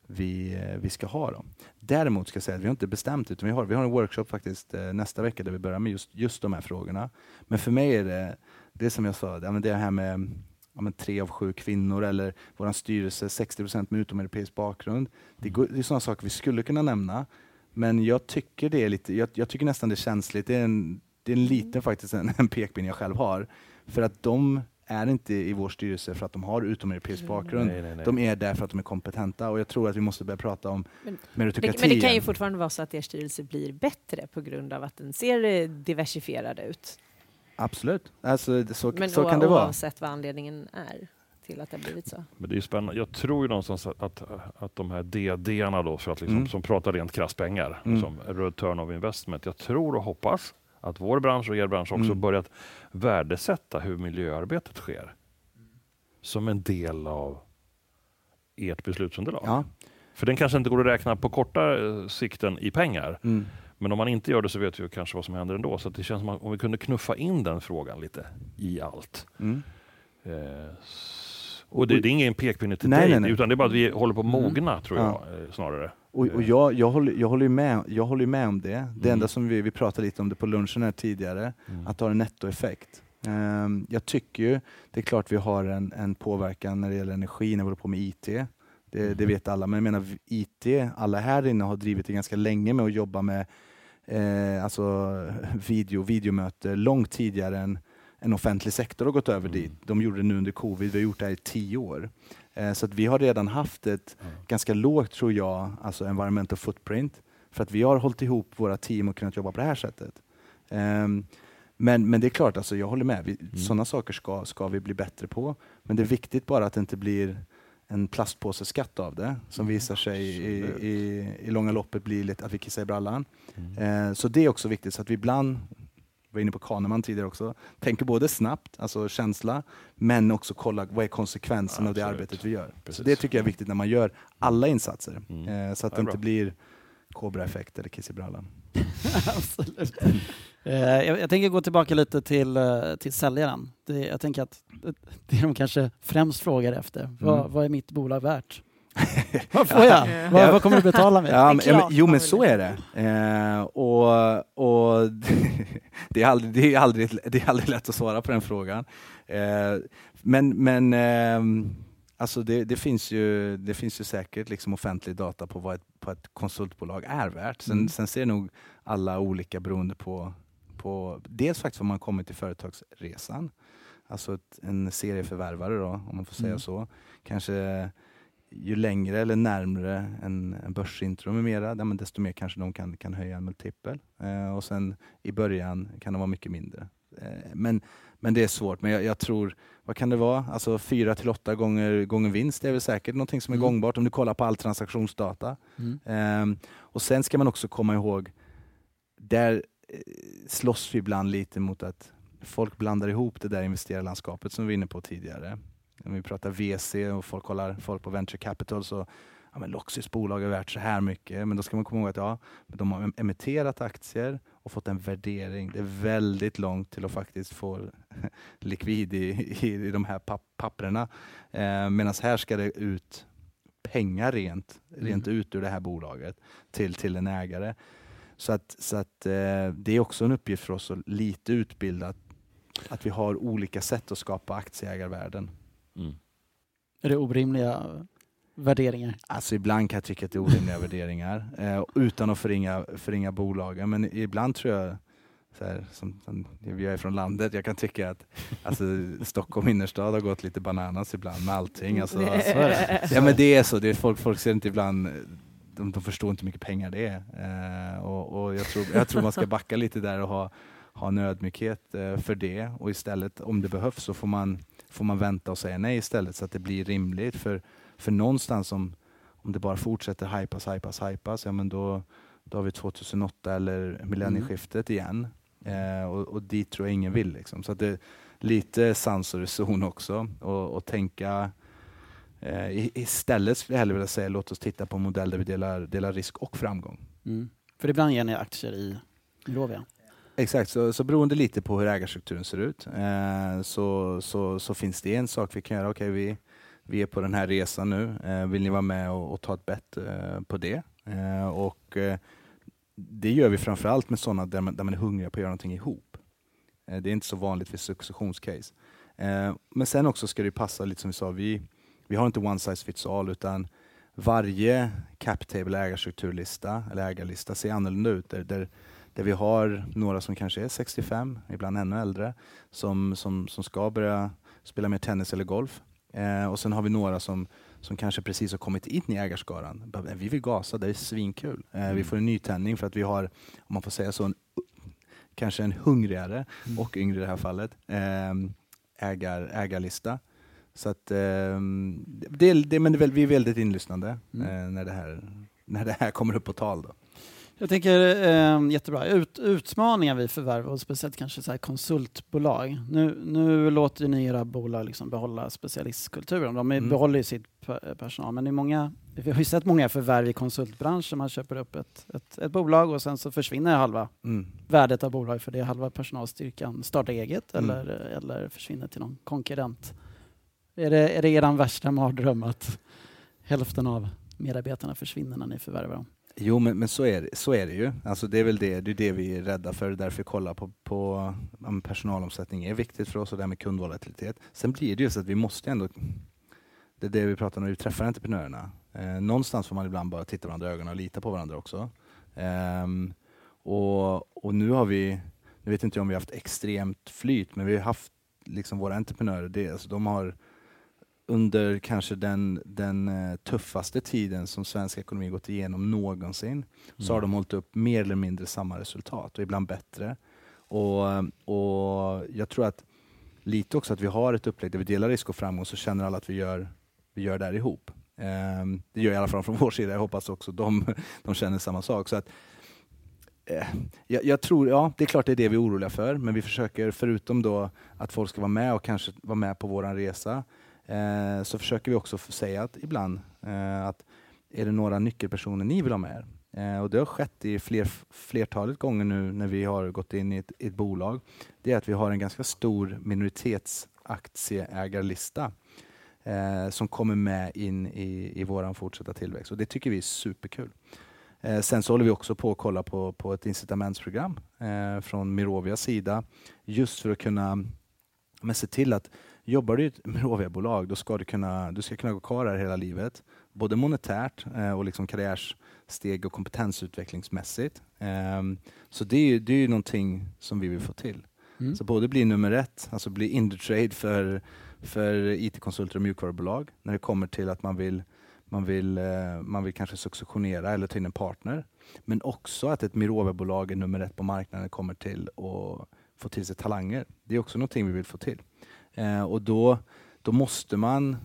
vi, eh, vi ska ha. Då. Däremot ska jag säga att vi har inte bestämt, utan vi har, vi har en workshop faktiskt eh, nästa vecka där vi börjar med just, just de här frågorna. Men för mig är det, det som jag sa, det här med ja, men tre av sju kvinnor eller vår styrelse 60 procent med utomeuropeisk bakgrund. Det, går, det är sådana saker vi skulle kunna nämna. Men jag tycker det är lite, jag, jag tycker nästan det är känsligt. Det är en, det är en liten faktiskt en, en pekpinne jag själv har. För att de är inte i vår styrelse för att de har utomeuropeisk bakgrund. Nej, nej, nej. De är där för att de är kompetenta och jag tror att vi måste börja prata om Men- meritokrati. Det, men det kan ju fortfarande vara så att er styrelse blir bättre på grund av att den ser diversifierad ut. Absolut, alltså, det- så, Men så kan det vara. oavsett vad anledningen är till att det har blivit så. Men det är spännande. Jag tror ju någonstans att, att, att de här DD-arna då, för att liksom, Mm. som pratar rent krasst pengar, Mm. som return of investment. Jag tror och hoppas att vår bransch och er bransch också Mm. börjat värdesätta hur miljöarbetet sker. Som en del av ert beslutsunderlag. Ja. För den kanske inte går att räkna på korta eh, sikten i pengar. Mm. Men om man inte gör det så vet vi kanske vad som händer ändå. Så det känns som om vi kunde knuffa in den frågan lite i allt. Mm. Eh, och det, det är ingen pekpinne till Nej, dig, nej, nej. utan det är bara att vi håller på att Mm. mogna, tror Ja. jag, eh, snarare. Och, och jag, jag, håller, jag, håller med, jag håller med om det. Det Mm. enda som vi, vi pratade lite om det på lunchen här tidigare, Mm. att det har en nettoeffekt. Ehm, jag tycker ju, det är klart vi har en, en påverkan när det gäller energi när vi håller på med IT. Det, det vet alla, men jag menar IT, alla här inne har drivit det ganska länge med att jobba med eh, alltså *laughs* video, videomöte långt tidigare än en offentlig sektor har gått över Mm. dit. De gjorde det nu under covid, vi har gjort det här i tio år. Eh, så att vi har redan haft ett Ja. ganska lågt, tror jag, alltså environmental footprint. För att vi har hållit ihop våra team och kunnat jobba på det här sättet. Ehm, men, men det är klart, alltså, jag håller med. Vi, Mm. Sådana saker ska, ska vi bli bättre på. Men det är viktigt bara att det inte blir en plastpåseskatt av det som visar sig i, i, i långa loppet bli lite att vi kissar i brallan. Mm. Eh, så det är också viktigt, så att vi ibland, vi var inne på Kahneman tidigare också, tänker både snabbt, alltså känsla, men också kolla vad är konsekvensen av det arbetet vi gör. Precis. Så det tycker jag är viktigt när man gör alla insatser, Mm. eh, så att Ja, det inte blir Cobra-effekt eller kiss i brallan. *laughs* Absolut. Eh, jag, jag tänker gå tillbaka lite till, eh, till säljaren. Det, jag tänker att det, det de kanske främst frågar efter. Vad, Mm. vad är mitt bolag värt? *laughs* vad får jag? Ja. Vad, vad kommer du betala mig? Ja, men, ja, jo men så är det. Eh, och och *laughs* det, är aldrig, det, är aldrig, det är aldrig lätt att svara på den frågan. Eh, men men ehm, alltså det, det, finns ju, det finns ju säkert liksom offentlig data på vad ett, på ett konsultbolag är värt. Sen, Mm. sen ser nog alla olika beroende på, på dels faktiskt vad man kommer till företagsresan. Alltså ett, en serieförvärvare då, om man får säga Mm. så. Kanske ju längre eller närmre en, en börsintro med mera, desto mer kanske de kan, kan höja en multipel. Eh, och sen i början kan de vara mycket mindre. Eh, men, men det är svårt. Men jag, jag tror, vad kan det vara? Alltså fyra till åtta gånger, gånger vinst är väl säkert någonting som är Mm. gångbart om du kollar på all transaktionsdata. Mm. Ehm, och sen ska man också komma ihåg, där eh, slåss vi ibland lite mot att folk blandar ihop det där investerarlandskapet som vi var inne på tidigare. När vi pratar VC och folk kollar folk på venture capital så ja, men Loxys bolag är värt så här mycket. Men då ska man komma ihåg att ja, de har emitterat aktier och fått en värdering. Det är väldigt långt till att faktiskt få *laughs* likvid i, i, i de här papp, papperna. Eh, Medan här ska det ut pengar rent, rent ut ur det här bolaget till, till en ägare. Så att, så att eh, det är också en uppgift för oss att lite utbilda att, att vi har olika sätt att skapa aktieägarvärden. Mm. Är det orimliga värderingar? Alltså ibland kan jag tycka att det är orimliga *laughs* värderingar eh, utan att förringa, förringa bolagen. Men ibland tror jag så här, som, som, jag är från landet, jag kan tycka att alltså, *laughs* Stockholm innerstad har gått lite bananas ibland med allting. Alltså, *laughs* ja men det är så, det är folk, folk ser inte ibland de, de förstår inte hur mycket pengar det är. Eh, och, och jag, tror, jag tror man ska backa lite där och ha, ha en ödmjukhet eh, för det. Och istället, om det behövs, så får man, får man vänta och säga nej istället så att det blir rimligt. För, för någonstans om, om det bara fortsätter hypas, hypas, hypas, ja men då, då har vi 2008 eller millennieskiftet igen. Eh, och, och dit tror jag ingen vill. Liksom. Så att det lite sans och reson också. Och, och tänka Eh, istället skulle jag hellre vilja säga låt oss titta på en modell där vi delar, delar risk och framgång. Mm. För ibland ger ni aktier i Rovia? Exakt, så, så beroende lite på hur ägarstrukturen ser ut eh, så, så, så finns det en sak vi kan göra. Okay, vi, vi är på den här resan nu. Eh, vill ni vara med och, och ta ett bett eh, på det? Eh, och Det gör vi framförallt med sådana där man, där man är hungrig på att göra någonting ihop. det är inte så vanligt vid successionscase. men sen också ska det passa, lite som vi sa, vi, vi har inte one size fits all utan varje cap table ägarstrukturlista eller ägarlista ser annorlunda ut. Där, där, där, vi har några som kanske är 65, ibland ännu äldre, som, som, som ska börja spela mer tennis eller golf. Eh, och sen har vi några som, som kanske precis har kommit in i ägarskaran. Vi vill gasa, det är svinkul. Eh, mm. Vi får en nytändning för att vi har, om man får säga så, en, kanske en hungrigare mm. och yngre i det här fallet, eh, ägar, ägarlista. Så att, eh, det, det, men vi är väldigt inlyssnande mm. eh, när, det här, när det här kommer upp på tal. Då. Jag tänker eh, jättebra. Ut, utmaningar vid förvärv och speciellt kanske så konsultbolag. Nu, nu låter ni era bolag liksom behålla specialistkulturen. De mm. behåller ju sitt personal men det är många, vi har ju sett många förvärv i konsultbranschen. Man köper upp ett, ett, ett bolag och sen så försvinner halva mm. värdet av bolaget för det är halva personalstyrkan startar eget mm. eller, eller försvinner till någon konkurrent. Är det, är det er värsta mardröm att hälften av medarbetarna försvinner när ni förvärvar dem? Jo, men, men så, är det, så är det ju. Alltså det är väl det, det, är det vi är rädda för. Därför kollar på, på personalomsättning är viktigt för oss och det här med kundvolatilitet. Sen blir det ju så att vi måste ändå, det är det vi pratar om när vi träffar entreprenörerna. Eh, någonstans får man ibland bara titta varandra i ögonen och lita på varandra också. Eh, och, och nu har vi, nu vet inte om vi har haft extremt flyt, men vi har haft liksom våra entreprenörer, det, alltså de har under kanske den, den uh, tuffaste tiden som svensk ekonomi gått igenom någonsin, mm. så har mm. de hållit upp mer eller mindre samma resultat och ibland bättre. Och, och Jag tror att lite också att vi har ett upplägg där vi delar risk och framgång så känner alla att vi gör, vi gör det här ihop. Um, det gör i alla fall från *laughs* vår sida, jag hoppas också de, *laughs* de känner samma sak. Så att, uh, jag, jag, tror, ja det är klart det är det vi är oroliga för, men vi försöker förutom då att folk ska vara med och kanske vara med på vår resa, eh, så försöker vi också säga att ibland eh, att är det några nyckelpersoner ni vill ha med eh, och det har skett i fler, flertalet gånger nu när vi har gått in i ett, i ett bolag. Det är att vi har en ganska stor minoritetsaktieägarlista eh, som kommer med in i, i vår fortsatta tillväxt och det tycker vi är superkul. Eh, sen så håller vi också på att kolla på, på ett incitamentsprogram eh, från Mirovias sida just för att kunna men se till att Jobbar du i ett *laughs* Merovia-bolag, då ska du kunna, du ska kunna gå kvar här hela livet. Både monetärt eh, och liksom karriärsteg och kompetensutvecklingsmässigt. Eh, så det är, det är ju någonting som vi vill få till. Mm. Så både bli nummer ett, alltså bli Indutrade för, för IT-konsulter och mjukvarubolag när det kommer till att man vill man vill, eh, man vill kanske successionera eller ta in en partner. Men också att ett Mirova-bolag är nummer ett på marknaden när det kommer till att få till sig talanger. Det är också någonting vi vill få till. Eh, och då, då måste man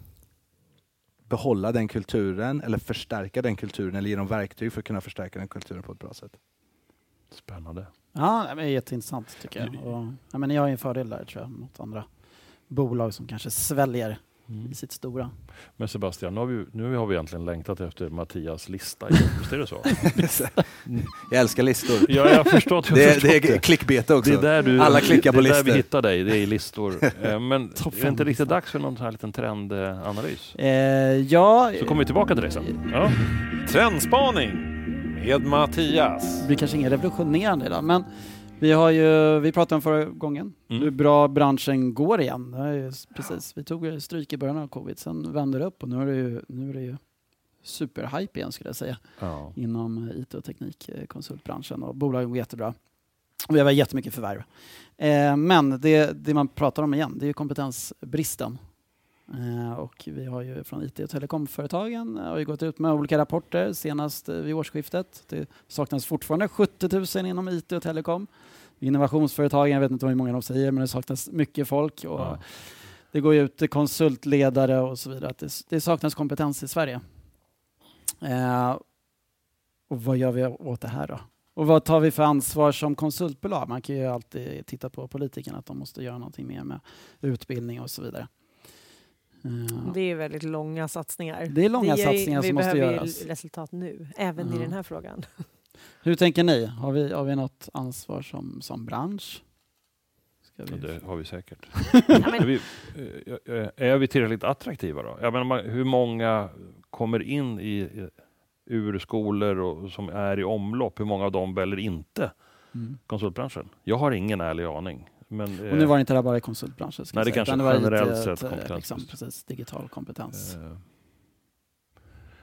behålla den kulturen eller förstärka den kulturen eller ge dem verktyg för att kunna förstärka den kulturen på ett bra sätt. Spännande. Ja, det är jätteintressant tycker jag. Och, ja, men ni har en fördel där tror jag mot andra bolag som kanske sväljer mm. i sitt stora. Men Sebastian, nu har, vi, nu har vi egentligen längtat efter Mattias lista. Visst är det så? *laughs* jag älskar listor. Ja, jag har förstått, jag det, det är klickbete också. Det är där du, Alla klickar på listor. Det är där vi hittar dig, det är i listor. *laughs* Eh, men är det inte riktigt dags för någon sån här liten trendanalys? Eh, ja. Så kommer vi tillbaka till det sen. Ja. Trendspaning med Mattias. Det blir kanske inget revolutionerande idag, men vi, har ju, vi pratade om förra gången mm. hur bra branschen går igen. precis, vi tog stryk i början av covid, sen vände det upp och nu är det ju, nu är det ju superhype igen skulle jag säga ja. inom IT och teknikkonsultbranschen och bolagen går jättebra. Vi har jättemycket förvärv. Eh, men det, det man pratar om igen, det är ju kompetensbristen. Eh, och vi har ju från IT och telekomföretagen har ju gått ut med olika rapporter senast eh, vid årsskiftet. Det saknas fortfarande 70 000 inom IT och telekom. Innovationsföretagen, jag vet inte hur många de säger, men det saknas mycket folk. Och Ja. Det går ut konsultledare och så vidare. Det, det saknas kompetens i Sverige. Eh, och vad gör vi åt det här då? Och vad tar vi för ansvar som konsultbolag? Man kan ju alltid titta på politikerna, att de måste göra någonting mer med utbildning och så vidare. Eh, Det är väldigt långa satsningar. Det är långa ger- satsningar vi som måste behöver ju göras. resultat nu, även Ja. i den här frågan. *laughs* Hur tänker ni? Har vi, har vi något ansvar som, som bransch? Ska Ja, vi... det har vi säkert. *laughs* Är vi, eh, är vi tillräckligt attraktiva då? Jag menar, hur många kommer in i i- ur skolor och, som är i omlopp? Hur många av dem väljer inte Mm. konsultbranschen? Jag har ingen ärlig aning. Men, Och nu var det inte det bara i konsultbranschen. Nej, det säga, kanske var generellt sett eh, kompetens. Liksom, precis, digital kompetens. eh,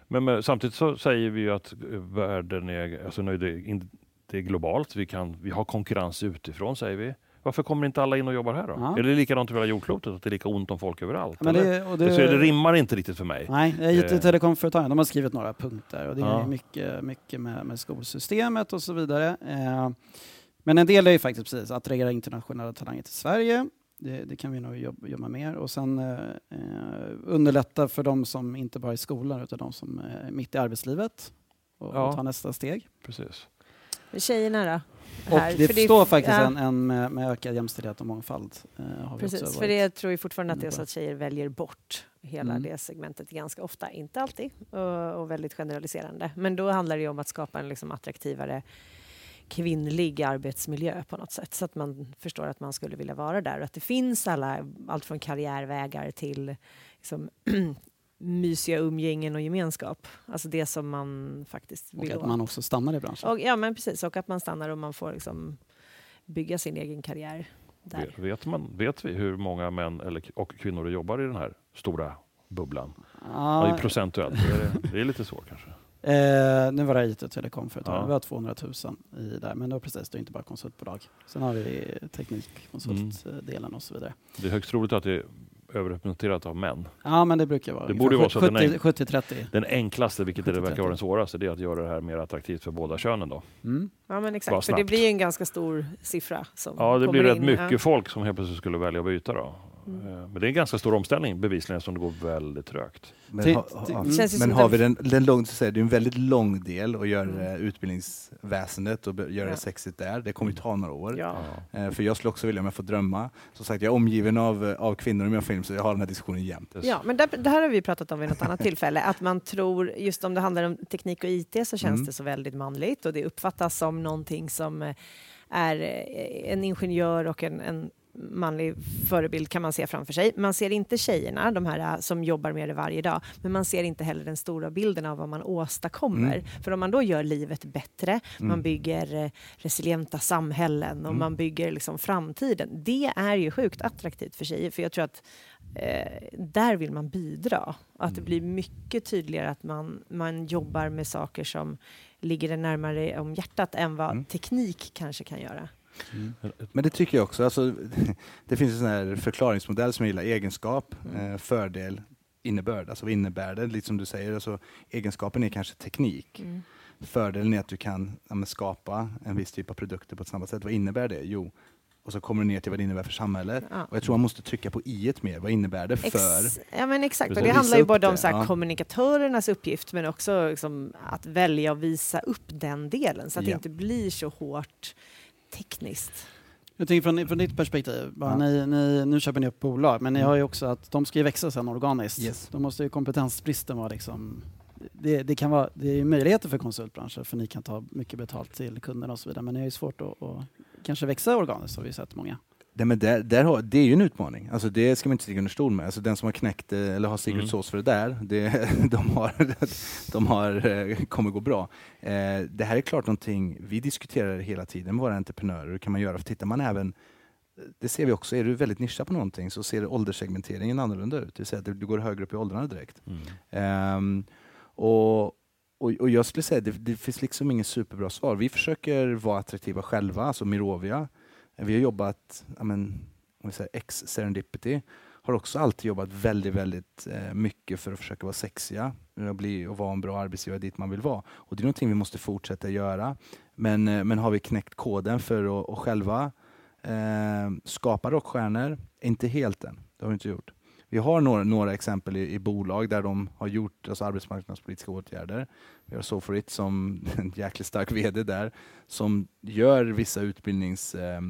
men, men samtidigt så säger vi ju att eh, världen är, alltså nu är det, in- det är globalt. Vi, kan, vi har konkurrens utifrån säger vi. Varför kommer inte alla in och jobbar här då? Ja. Är det likadant över hela jordklotet? Att det är lika ont om folk överallt? Men det, och det, så det rimmar inte riktigt för mig. Nej, IT Eh. och telekomföretagen de har skrivit några punkter och det är Ja. mycket, mycket med, med skolsystemet och så vidare. Eh, men en del är ju faktiskt precis att attrahera internationella talanger till Sverige. Det, det kan vi nog jobba, jobba mer och sen eh, eh, underlätta för de som inte bara är i skolan utan de som är mitt i arbetslivet och, Ja. och ta nästa steg. Precis. tjejerna då? Och Här, det för står faktiskt ja, en, en med, med ökad jämställdhet och mångfald. Eh, har vi Precis, också för det tror jag fortfarande att det är så att tjejer väljer bort hela Mm. det segmentet ganska ofta, inte alltid, och, och väldigt generaliserande. Men då handlar det ju om att skapa en liksom attraktivare kvinnlig arbetsmiljö på något sätt så att man förstår att man skulle vilja vara där och att det finns alla, allt från karriärvägar till liksom, *clears throat* mysiga umgängen och gemenskap. Alltså det som man faktiskt och vill att åt. man också stannar i branschen. Och, ja, men precis. Och att man stannar och man får liksom bygga sin egen karriär där. Vet, man, vet vi hur många män eller, och kvinnor jobbar i den här stora bubblan? Ja, Ja, i procentuellt. Det är, det är lite svårt kanske. Eh, nu var det IT och telekomföretag. Ja. Vi har 200 000 i där. Men det var precis, det är inte bara konsultbolag. Sen har vi teknikkonsultdelen och så vidare. Det är högst troligt att det är överrepresenterat av män. Ja, men det brukar vara Det borde vara så att den är- 70 70-30. Den enklaste, vilket det 70-30. verkar vara den svåraste, det är att göra det här mer attraktivt för båda könen. Då. Mm. Ja, men exakt. För det blir ju en ganska stor siffra. Som Ja, det blir rätt in. mycket Ja. folk som helt plötsligt skulle välja att byta. Då. Mm. Eh, Men det är en ganska stor omställning bevisligen som det går väldigt trögt. Men, ha, ha, mm. Men har vi den, den lång, så säger, det är en väldigt lång del att göra Mm. eh, utbildningsväsendet och göra Ja. det sexigt där. Det kommer ju ta några år. Ja. Eh, För jag skulle också vilja, om jag får drömma, som sagt jag är omgiven av, eh, av kvinnor i min film så jag har den här diskussionen jämt. Ja, men det, det här har vi pratat om vid något annat tillfälle, att man tror, just om det handlar om teknik och IT så känns Mm. det så väldigt manligt och det uppfattas som någonting som är en ingenjör och en, en manlig förebild kan man se framför sig. Man ser inte tjejerna, de här eh, som jobbar med det varje dag, men man ser inte heller den stora bilden av vad man åstadkommer. Mm. För om man då gör livet bättre, man Mm. bygger eh, resilienta samhällen och Mm. man bygger liksom framtiden. Det är ju sjukt attraktivt för tjejer, för jag tror att eh, där vill man bidra. Att det Mm. blir mycket tydligare att man, man jobbar med saker som ligger närmare om hjärtat än vad Mm. teknik kanske kan göra. Men det tycker jag också. Alltså, *laughs* det finns en här förklaringsmodell som jag gillar. Egenskap, Mm. eh, fördel, innebörd. Alltså vad innebär det? Lite som du säger, alltså, egenskapen är kanske teknik. Mm. Fördelen är att du kan ja, skapa en viss typ av produkter på ett snabbt sätt. Vad innebär det? Jo, och så kommer du ner till vad det innebär för samhället. Ja. Och jag tror man måste trycka på i ett mer. Vad innebär det för? Ex- ja men exakt, och det handlar ju både om det, så här ja. kommunikatörernas uppgift men också liksom att välja och visa upp den delen så att det Ja. inte blir så hårt tekniskt. Jag tänker från, från ditt perspektiv, bara Ja. ni, ni, nu köper ni upp bolag, men ni Mm. har ju också att de ska ju växa sen organiskt. Yes. Då måste ju kompetensbristen vara liksom det, det, kan vara, det är ju möjligheter för konsultbranschen för ni kan ta mycket betalt till kunderna och så vidare men det är ju svårt att, att kanske växa organiskt har vi sett många. Nej, men där, där det är ju en utmaning. Alltså det ska man inte sticka under stol med. Alltså den som har knäckt eh, eller har secret Mm. sauce för det där, det, *laughs* de, har, *laughs* de har, eh, kommer gå bra. Eh, det här är klart någonting, vi diskuterar hela tiden med våra entreprenörer. Hur kan man göra? För tittar man även, det ser vi också, är du väldigt nischad på någonting så ser ålderssegmenteringen annorlunda ut. Det vill säga att du går högre upp i åldrarna direkt. Mm. Ehm, och och, och jag skulle säga det, det finns liksom inget superbra svar. Vi försöker vara attraktiva själva, alltså Mirovia. Vi har jobbat, ja men, om vi säger ex Serendipity, har också alltid jobbat väldigt, väldigt eh, mycket för att försöka vara sexiga och, bli, och vara en bra arbetsgivare dit man vill vara. Och det är någonting vi måste fortsätta göra. Men, eh, men har vi knäckt koden för att, att själva eh, skapa rockstjärnor? Inte helt än, det har vi inte gjort. Vi har några, några exempel i, i, bolag där de har gjort alltså arbetsmarknadspolitiska åtgärder. Vi har Soforit som *laughs* en jäkligt stark VD där, som gör vissa utbildnings eh,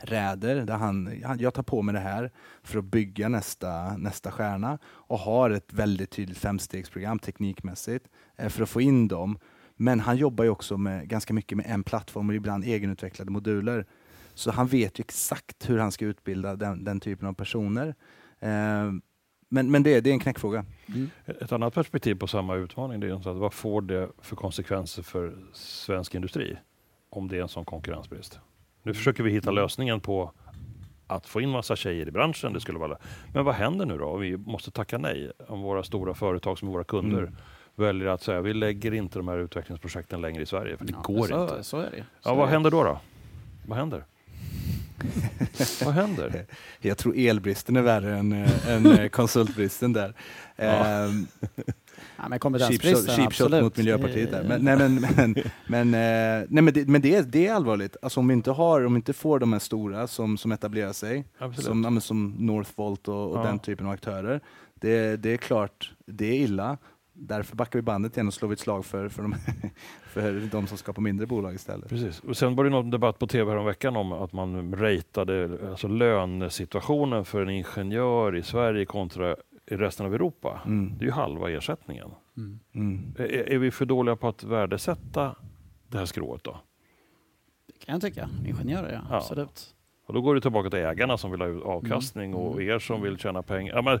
eh, där han, jag tar på mig det här för att bygga nästa, nästa stjärna och har ett väldigt tydligt femstegsprogram teknikmässigt eh, för att få in dem. Men han jobbar ju också med, ganska mycket med en plattform och ibland egenutvecklade moduler. Så han vet ju exakt hur han ska utbilda den, den typen av personer. Eh, men, men det, det är en knäckfråga. Mm. Ett annat perspektiv på samma utmaning det är att vad får det för konsekvenser för svensk industri om det är en sån konkurrensbrist? Nu försöker vi hitta mm. lösningen på att få in massa tjejer i branschen. Det skulle vara. Men vad händer nu då? Vi måste tacka nej om våra stora företag som är våra kunder mm. väljer att säga vi lägger inte de här utvecklingsprojekten längre i Sverige för det ja, går så, inte. Så är det. Så ja, vad händer då? då? Vad händer? *laughs* Vad händer? Jag tror elbristen är värre än, eh, än eh, konsultbristen där. Ja. Ja, men kompetensbristen, cheap shot mot Miljöpartiet där. Men, nej, men, men, men, eh, nej, men, det, men det, är, det är allvarligt. Alltså, om, vi inte har, om vi inte får de här stora som, som etablerar sig, som, som Northvolt och, och ja. den typen av aktörer, det, det är klart, det är illa därför backar vi bandet igen och slår ett slag för, för, de, *laughs* för de som skapar mindre bolag istället. Precis. Och sen var det någon debatt på tv veckan om att man ratade alltså lönesituationen för en ingenjör i Sverige kontra i resten av Europa. Mm. Det är ju halva ersättningen. Mm. Mm. Är, är, vi för dåliga på att värdesätta det här skrået då? Det kan jag tycka. Ingenjörer, ja. ja. Absolut. Och då går det tillbaka till ägarna som vill ha avkastning mm. och er som vill tjäna pengar. Ja, men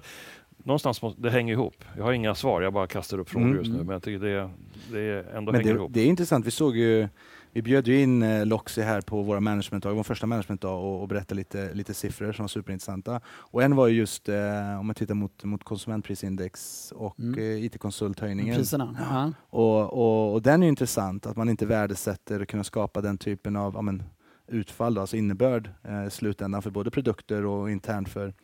någonstans måste, det hänger ihop. Jag har inga svar, jag bara kastar upp frågor mm. just nu. Men jag tycker det, det ändå men hänger det, ihop. Det är intressant. Vi såg ju vi bjöd ju in eh, Loxy här på våra managementdag, vår första managementdag och, och berättade lite, lite siffror som var superintressanta. Och en var ju just, eh, om man tittar mot, mot konsumentprisindex och mm. eh, IT-konsulthöjningen. Priserna. Ja. Och, och, och, den är intressant, att man inte värdesätter och kunna skapa den typen av amen, utfall, då, alltså innebörd eh, slutändan för både produkter och internt för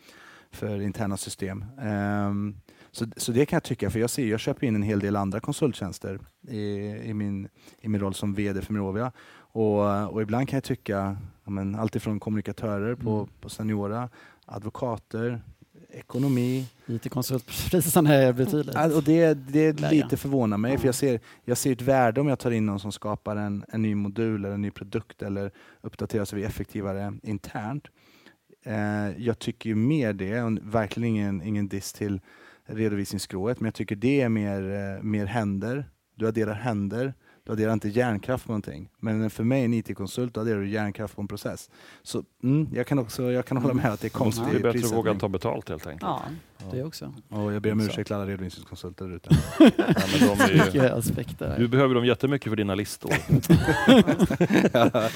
för interna system. Um, så, så det kan jag tycka, för jag, ser, jag köper in en hel del andra konsulttjänster i, i, min, i min roll som VD för Mirovia. Och, och ibland kan jag tycka, ja, men, alltifrån kommunikatörer på, mm. på Seniora, advokater, ekonomi. IT-konsultpriserna är betydligt och Det, det lite förvånar mig, ja. för jag ser, jag ser ett värde om jag tar in någon som skapar en, en ny modul eller en ny produkt eller uppdaterar så vi är effektivare internt. Eh, jag tycker ju mer det, och verkligen ingen, ingen diss till redovisningsskrået, men jag tycker det är mer, eh, mer händer. Du adderar händer, du adderar inte hjärnkraft på någonting. Men för mig, en IT-konsult, då adderar du hjärnkraft på en process. Så mm, jag kan också jag kan hålla med att det är konstigt. Det är bättre att våga ta betalt helt enkelt. Ja, det också. Och jag ber om ursäkt till alla redovisningskonsulter där ute. *laughs* ja, Du behöver dem jättemycket för dina listor. *laughs* *laughs* Eh,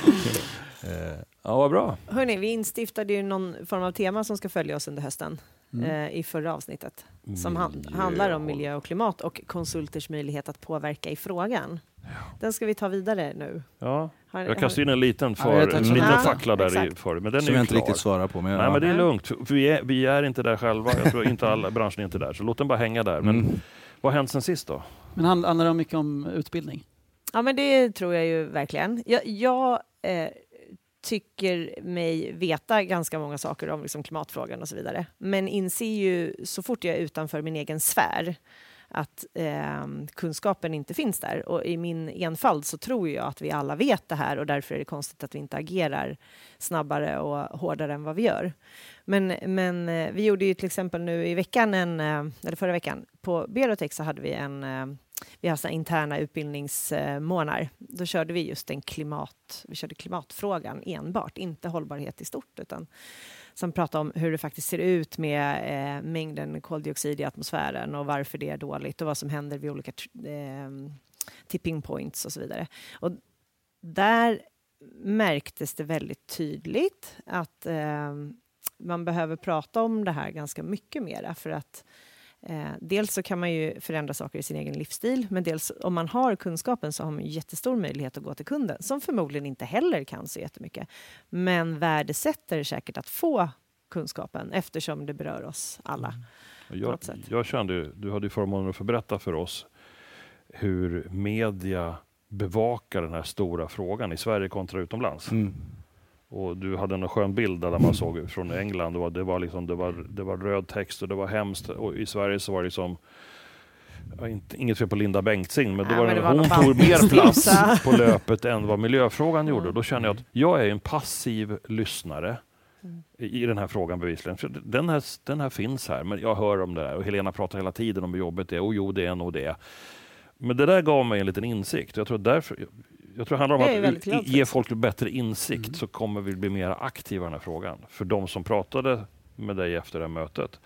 ja, vad bra. Hörrni, vi instiftade ju någon form av tema som ska följa oss under hösten mm. eh, i förra avsnittet. Som hand, handlar om miljö och klimat och konsulters möjlighet att påverka i frågan. Ja. Den ska vi ta vidare nu. Ja. jag kastar in en liten, för, ja, en liten fackla där i för, men den Som är jag inte klar. riktigt svarar på. Men Nej, men det är lugnt. Vi, är, vi är inte där själva. Jag tror inte alla branschen är inte där, så låt den bara hänga där. Men mm. vad har hänt sen sist då? Men handlar det mycket om utbildning? Ja, men det tror jag ju verkligen. Jag, jag eh, tycker mig veta ganska många saker om liksom klimatfrågan och så vidare. Men inser ju så fort jag är utanför min egen sfär att eh, kunskapen inte finns där. Och i min enfald så tror jag att vi alla vet det här och därför är det konstigt att vi inte agerar snabbare och hårdare än vad vi gör. Men, men eh, vi gjorde ju till exempel nu i veckan, en, eh, eller förra veckan, på Berotech så hade vi en eh, vi har såna interna utbildningsmånader. Då körde vi just en klimat, vi körde klimatfrågan enbart, inte hållbarhet i stort, utan som pratade om hur det faktiskt ser ut med eh, mängden koldioxid i atmosfären och varför det är dåligt och vad som händer vid olika eh, tipping points och så vidare. Och där märktes det väldigt tydligt att eh, man behöver prata om det här ganska mycket mera för att Eh, dels så kan man ju förändra saker i sin egen livsstil, men dels om man har kunskapen så har man ju jättestor möjlighet att gå till kunden, som förmodligen inte heller kan så jättemycket, men värdesätter säkert att få kunskapen eftersom det berör oss alla. Jag, något sätt. jag kände, du hade ju förmånen att få berätta för oss hur media bevakar den här stora frågan i Sverige kontra utomlands. Mm. Och du hade en skön bild där man såg från England. Det var, det var, liksom, det var, det var röd text och det var hemskt. Och i Sverige så var det liksom Ja, inte, inget fel på Linda Bengtzing, men, då var men det, det var hon tog mer plats *laughs* på löpet än vad miljöfrågan gjorde. Mm. Då känner jag att jag är en passiv lyssnare Mm. i den här frågan bevisligen. För den, här, den här finns här, men jag hör om det där. Och Helena pratar hela tiden om hur jobbet det är. Och jo, det är nog det. Men det där gav mig en liten insikt. Jag tror, därför, jag, tror det handlar om att ge folk bättre insikt Mm. så kommer vi bli mer aktiva i den här frågan. För de som pratade med dig efter det här mötet,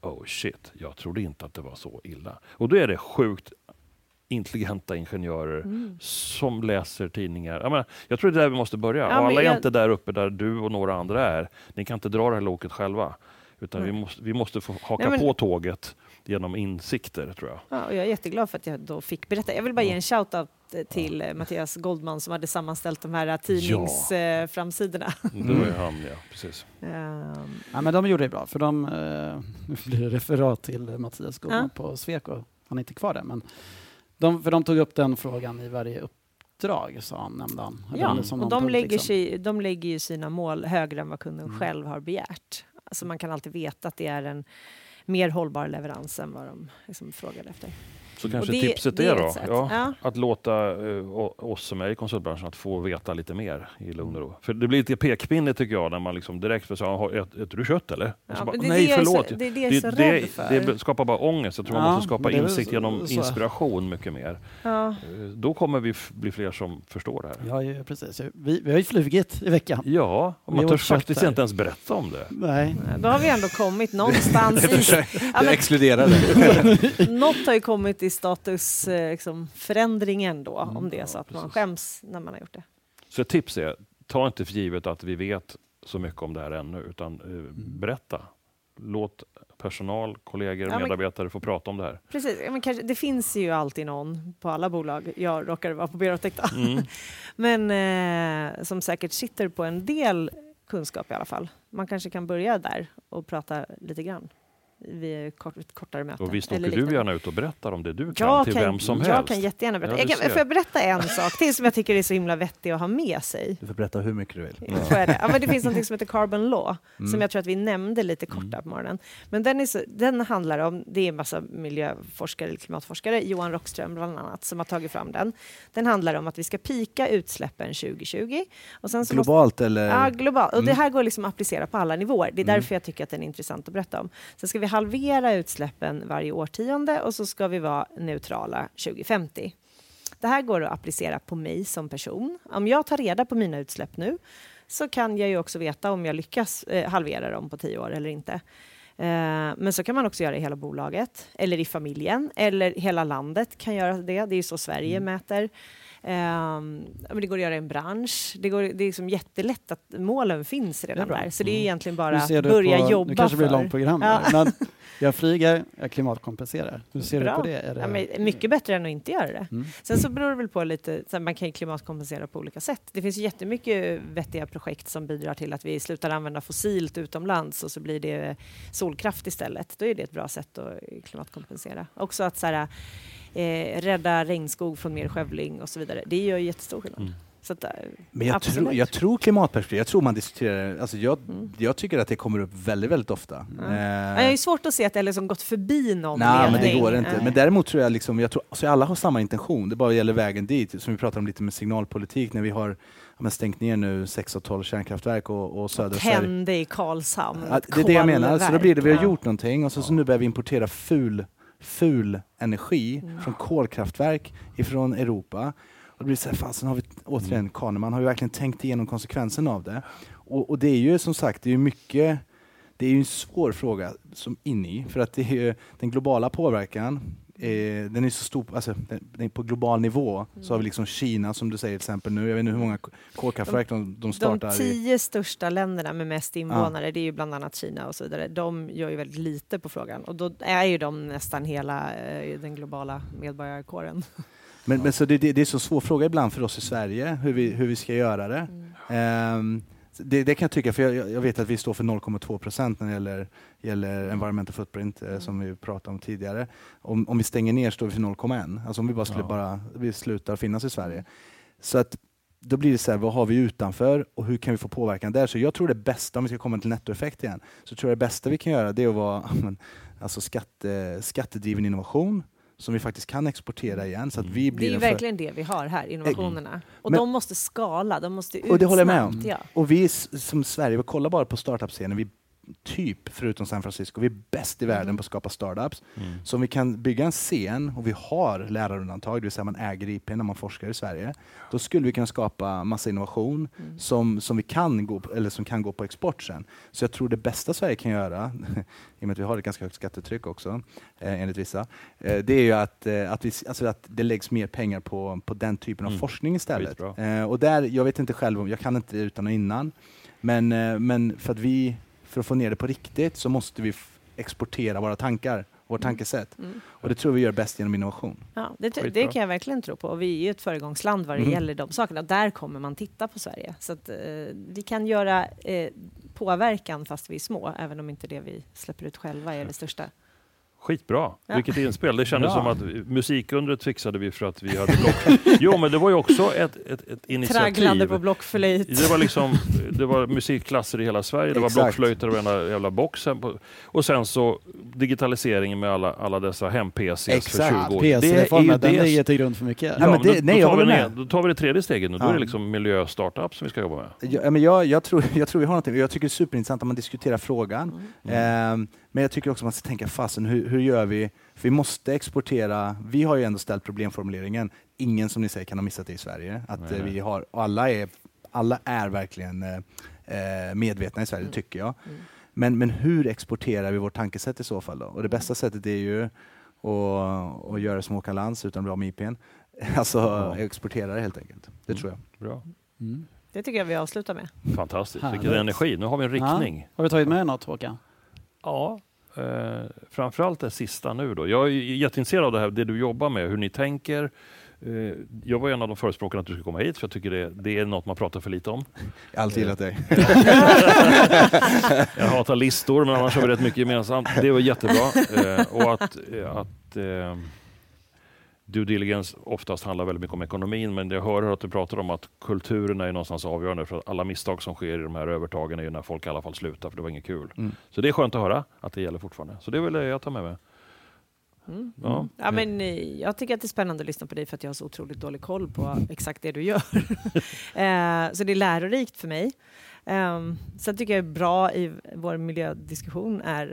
oh shit, jag trodde inte att det var så illa. Och då är det sjukt intelligenta ingenjörer Mm. som läser tidningar. Jag, menar, jag tror det är där vi måste börja. Ja, alla är jag- inte där uppe där du och några andra är. Ni kan inte dra det här loket själva. Utan vi Nej. måste, vi måste få haka Nej, men- på tåget genom insikter, tror jag. Ja, och jag är jätteglad för att jag då fick berätta. Jag vill bara ge en shout-out eh, till eh, Mattias Goldman som hade sammanställt de här tidningsframsidorna. *laughs* Det var ju han, ja. Precis. Ehm, Ja, men de gjorde det bra, för de, eh, *laughs* nu blir det referat till eh, Mattias Goldman Ja. på Sweco, han är inte kvar där, men de, för de tog upp den frågan i varje uppdrag, sa han, nämnde han. Ja, som och de punkt, lägger, liksom. sig, de lägger ju sina mål högre än vad kunden Mm. själv har begärt. Alltså man kan alltid veta att det är en mer hållbar leverans än vad de liksom frågade efter. Så kanske det- tipset det är, då ja, Ja. att låta o- oss som är i konsultbranschen att få veta lite mer i lugn och ro. För det blir lite pekpinne tycker jag när man liksom direkt får säga, "Har- äter du kött eller? Ja, bara, det, Nej det, förlåt. så, det är det jag är så det, rädd för. det, det skapar bara ångest. Jag tror man måste skapa det insikt så- genom så. inspiration mycket mer. ja. Eh, Då kommer vi bli fler som förstår det här. Ja, precis. Vi, vi har ju flugit i veckan. Ja, och man törs faktiskt inte ens berätta om det. Nej. Då har vi ändå kommit någonstans *laughs* i... Ja, Det men, exkluderade. *laughs* något har ju kommit i status eh, liksom, förändringen då, Mm, om det är ja, så att man precis. skäms när man har gjort det. Så ett tips är, ta inte för givet att vi vet så mycket om det här ännu, utan eh, berätta. Låt personal, kollegor, Ja, men- medarbetare få prata om det här. Precis, ja, men kanske, det finns ju alltid någon på alla bolag, jag råkar vara på då, Mm. *laughs* men eh, som säkert sitter på en del kunskap i alla fall. Man kanske kan börja där och prata lite grann vid kort, ett kortare möte. Och visst eller åker du gärna ut och berättar om det du kan Jag till kan, vem som jag helst. kan jättegärna berätta. Ja, jag kan, får jag berätta en sak till som jag tycker är så himla vettig att ha med sig? Du får berätta hur mycket du vill. Ja. Får jag det? Ja, men det finns något som heter Carbon Law, som Mm. jag tror att vi nämnde lite korta Mm. på morgonen. Men den, är så, den handlar om, det är en massa miljöforskare, eller klimatforskare, Johan Rockström bland annat, som har tagit fram den. Den handlar om att vi ska pika utsläppen 2020. Och sen så måste, Globalt eller? Ja, globalt. Och det Mm. här går liksom att applicera på alla nivåer. Det är Mm. därför jag tycker att den är intressant att berätta om. Sen ska vi halvera utsläppen varje årtionde och så ska vi vara neutrala 2050. Det här går att applicera på mig som person. Om jag tar reda på mina utsläpp nu så kan jag ju också veta om jag lyckas eh, halvera dem på tio år eller inte. Eh, men så kan man också göra i hela bolaget, eller i familjen, eller hela landet kan göra det. Det är ju så Sverige mäter. Men det går att göra i en bransch. Det, går, det är liksom jättelätt att målen finns redan där. Så det är Mm. egentligen bara att börja på, jobba Nu kanske det blir ett långt program, Ja. men jag flyger, jag klimatkompenserar. Hur ser Bra. du på det? Är det Ja, mycket bättre än att inte göra det. Mm. Sen så beror det väl på lite, så man kan klimatkompensera på olika sätt. Det finns jättemycket vettiga projekt som bidrar till att vi slutar använda fossilt utomlands och så blir det solkraft istället. Då är det ett bra sätt att klimatkompensera. Också att så här, eh, rädda regnskog från mer skövling och så vidare. Det gör ju jättestor skillnad. Mm. Så att, eh, Men jag, tror, jag tror klimatperspektiv, jag tror man diskuterar det. alltså jag, Mm. jag tycker att det kommer upp väldigt, väldigt ofta. Ja. Eh, jag är svårt att se att det har liksom gått förbi någon Nej, men det går inte. Nej. Men däremot tror jag liksom, jag tror, alltså alla har samma intention, det bara gäller vägen dit. Som vi pratade om lite med signalpolitik när vi har men stängt ner nu 6 av 12 kärnkraftverk och, och södra Sverige. Tände i Karlshamn. Ja, det är det jag menar. Så då blir det, vi har gjort någonting och så, så nu börjar vi importera ful, ful energi Mm. från kolkraftverk ifrån Europa. Och det blir så här, fasen har vi återigen Kahneman har ju verkligen tänkt igenom konsekvenserna av det. Och, och det är ju som sagt, det är ju mycket det är ju en svår fråga som in i, för att det är ju den globala påverkan eh, den är så stor, alltså, den, på global nivå. Så har vi liksom Kina som du säger till exempel nu. Jag vet inte hur många kolkraftverk de, de De startar i. tio största länderna med mest invånare, det är ju bland annat Kina och så vidare, de gör ju väldigt lite på frågan och då är ju de nästan hela eh, den globala medborgarkåren. *laughs* Men, men så det, det, det är så svår fråga ibland för oss i Sverige hur vi, hur vi ska göra det. Ehm, så det, det kan jag tycka, för jag, jag vet att vi står för 0,2 procent när det gäller, gäller environmental footprint eh, som vi pratade om tidigare. Om, om vi stänger ner står vi för 0,1. Alltså om vi bara skulle Ja. bara, vi slutar finnas i Sverige. Så att då blir det så här, vad har vi utanför och hur kan vi få påverkan där? Så jag tror det bästa, om vi ska komma till nettoeffekt igen, så tror jag det bästa vi kan göra det är att vara *laughs* alltså skatte, skattedriven innovation som vi faktiskt kan exportera igen. Så att vi Det blir är en för- verkligen det vi har här, innovationerna. Och Men- de måste skala, de måste ut Och det håller jag med om. Ja. Och vi som Sverige, kolla bara på startup-scenen, vi typ, förutom San Francisco, vi är bäst i världen Mm. på att skapa startups. Mm. Så om vi kan bygga en scen och vi har lärarundantag, det vill säga man äger IP när man forskar i Sverige, då skulle vi kunna skapa massa innovation Mm. som, som, vi kan gå, eller som kan gå på export sen. Så jag tror det bästa Sverige kan göra, *laughs* i och med att vi har ett ganska högt skattetryck också, eh, enligt vissa, eh, det är ju att, eh, att, vi, alltså att det läggs mer pengar på, på den typen av Mm. forskning istället. Eh, och där, jag vet inte själv, om jag kan inte utan och innan, men, eh, men för att vi, för att få ner det på riktigt så måste vi exportera våra tankar, vårt tankesätt. Mm. Och det tror vi gör bäst genom innovation. Ja, det, det kan jag verkligen tro på. Och vi är ju ett föregångsland vad det Mm. gäller de sakerna. Där kommer man titta på Sverige. Så att, eh, vi kan göra eh, påverkan fast vi är små, även om inte det vi släpper ut själva är det största. Skitbra, Ja. vilket inspel. Det kändes Bra. som att musikundret fixade vi för att vi hade block. *laughs* Jo, men det var ju också ett, ett, ett Tragglande initiativ. på blockflöjt. Det var, liksom, det var musikklasser i hela Sverige, det var Exakt. blockflöjter och varenda jävla box. Och sen så digitaliseringen med alla, alla dessa hem-PCs för Exakt. 20 år. Det är ju PC-reformen, den det ligger till grund för mycket. Ja, Ja, men det- då, nej, då, tar vi med. då tar vi det tredje steget nu. Då Ja. är det liksom miljöstartup som vi ska jobba med. Jag, men jag, jag, tror, jag tror vi har någonting. Jag tycker det är superintressant att man diskuterar frågan. Mm. Ehm, men jag tycker också man ska tänka fasen, hur, hur gör vi? För vi måste exportera. Vi har ju ändå ställt problemformuleringen. Ingen som ni säger kan ha missat det i Sverige. Att nej. vi har, alla är, alla är verkligen eh, eh, medvetna i Sverige, Mm. tycker jag. Mm. Men, men hur exporterar vi vårt tankesätt i så fall? Då? Och det bästa sättet är ju att, att göra som Håkan Lantz utan att bli av med IPn. *laughs* Alltså Ja. exportera det helt enkelt. Det Mm. tror jag. Bra. Mm. Det tycker jag vi avslutar med. Fantastiskt, vilken energi. Nu har vi en riktning. Har du tagit med något Håkan? Ja, eh, framförallt det sista nu då. Jag är jätteintresserad av det här, det du jobbar med, hur ni tänker. Eh, jag var en av de förespråkarna att du skulle komma hit, för jag tycker det, det är något man pratar för lite om. Jag har alltid gillat dig. *laughs* Jag hatar listor, men annars har vi rätt mycket gemensamt. Det var jättebra. Eh, och att, eh, att eh, due diligence oftast handlar väldigt mycket om ekonomin, men jag hör att du pratar om att kulturen är någonstans avgörande för att alla misstag som sker i de här övertagen är ju när folk i alla fall slutar, för det var inget kul. Mm. Så det är skönt att höra att det gäller fortfarande. Så det det jag tar med mig. Mm. Ja. Ja, men, eh, jag tycker att det är spännande att lyssna på dig för att jag har så otroligt dålig koll på exakt det du gör. *laughs* eh, så det är lärorikt för mig. Um, sen tycker jag är bra i vår miljödiskussion är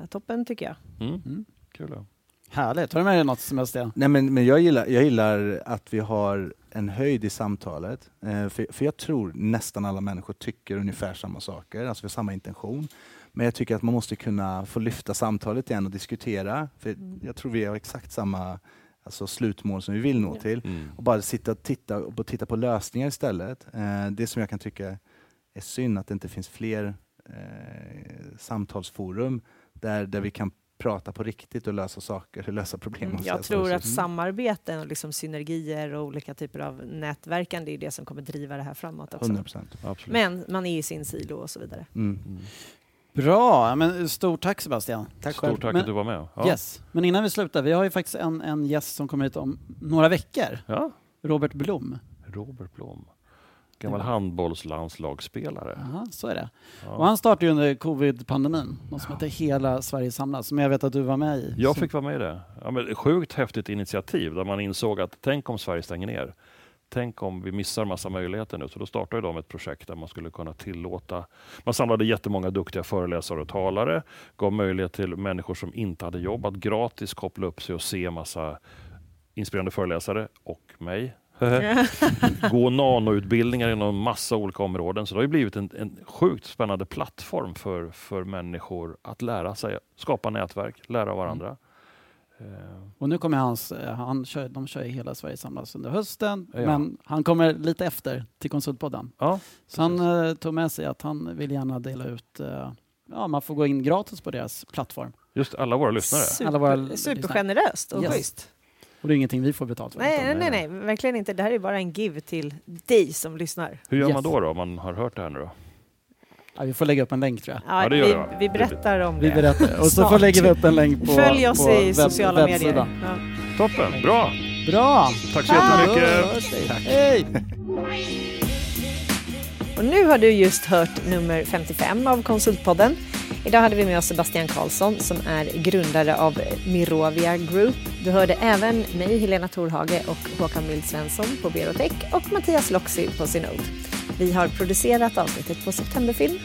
eh, toppen tycker jag. Mm. Mm. Kul. Ja. Härligt. Har du med dig något Sebastian? Nej, men, men jag, gillar, jag gillar att vi har en höjd i samtalet. Eh, för, för jag tror nästan alla människor tycker ungefär samma saker, alltså vi har samma intention. Men jag tycker att man måste kunna få lyfta samtalet igen och diskutera. För Mm. Jag tror vi har exakt samma alltså, slutmål som vi vill nå Ja. till. Mm. Och bara sitta och titta, och titta på lösningar istället. Eh, det som jag kan tycka är synd att det inte finns fler eh, samtalsforum där, där vi kan prata på riktigt och lösa saker, lösa problem. Mm, jag säga. tror att Mm. samarbeten och liksom synergier och olika typer av nätverkande är det som kommer driva det här framåt också. 100 procent. Absolut. Men man är i sin silo och så vidare. Mm. Mm. Bra, men stort tack Sebastian. Tack själv. Stort tack Men- att du var med. Ja. Yes. Men innan vi slutar, vi har ju faktiskt en, en gäst som kommer hit om några veckor. Ja. Robert Blom. Robert Blom. Gammal Ja. handbollslandslagsspelare. Aha, så är det. Ja. Och han startade ju under covid-pandemin, något som heter Hela Sverige samlas, som jag vet att du var med i. Jag Så- fick vara med i det. Ja, men sjukt häftigt initiativ där man insåg att tänk om Sverige stänger ner. Tänk om vi missar massa möjligheter nu. Så då startade de ett projekt där man skulle kunna tillåta... Man samlade jättemånga duktiga föreläsare och talare. Gav möjlighet till människor som inte hade jobb att gratis koppla upp sig och se massa inspirerande föreläsare och mig. Gå nanoutbildningar inom massa olika områden. Så det har ju blivit en, en sjukt spännande plattform för, för människor att lära sig, skapa nätverk, lära av varandra. Eh, Och nu kommer hans, eh, han kör, de kör ju hela Sverige samlas under hösten, Ja. men han kommer lite efter till Konsultpodden. Ja, Så han eh, tog med sig att han vill gärna dela ut, eh, ja man får gå in gratis på deras plattform. just alla våra lyssnare. Alla våra Super, supergeneröst och Yes. schysst. Och det är ingenting vi får betalt för. Nej, utan- nej, nej, nej, verkligen inte. Det här är bara en give till dig som lyssnar. Hur gör Yes. man då, då om man har hört det här nu då? Ja, vi får lägga upp en länk tror jag. Ja, det gör vi, jag. vi berättar om Vi det. berättar. Och så får lägger vi upp en länk på Följ oss på i webb- sociala medier. Ja. Toppen, bra! Bra! Tack så jättemycket! Hej! Och nu har du just hört nummer 55 av Konsultpodden. Idag hade vi med oss Sebastian Karlsson som är grundare av Mirovia Group. Du hörde även mig, Helena Torhage och Håkan Mild Svensson på Berotech och Mattias Loxi på Synod. Vi har producerat avsnittet på Septemberfilm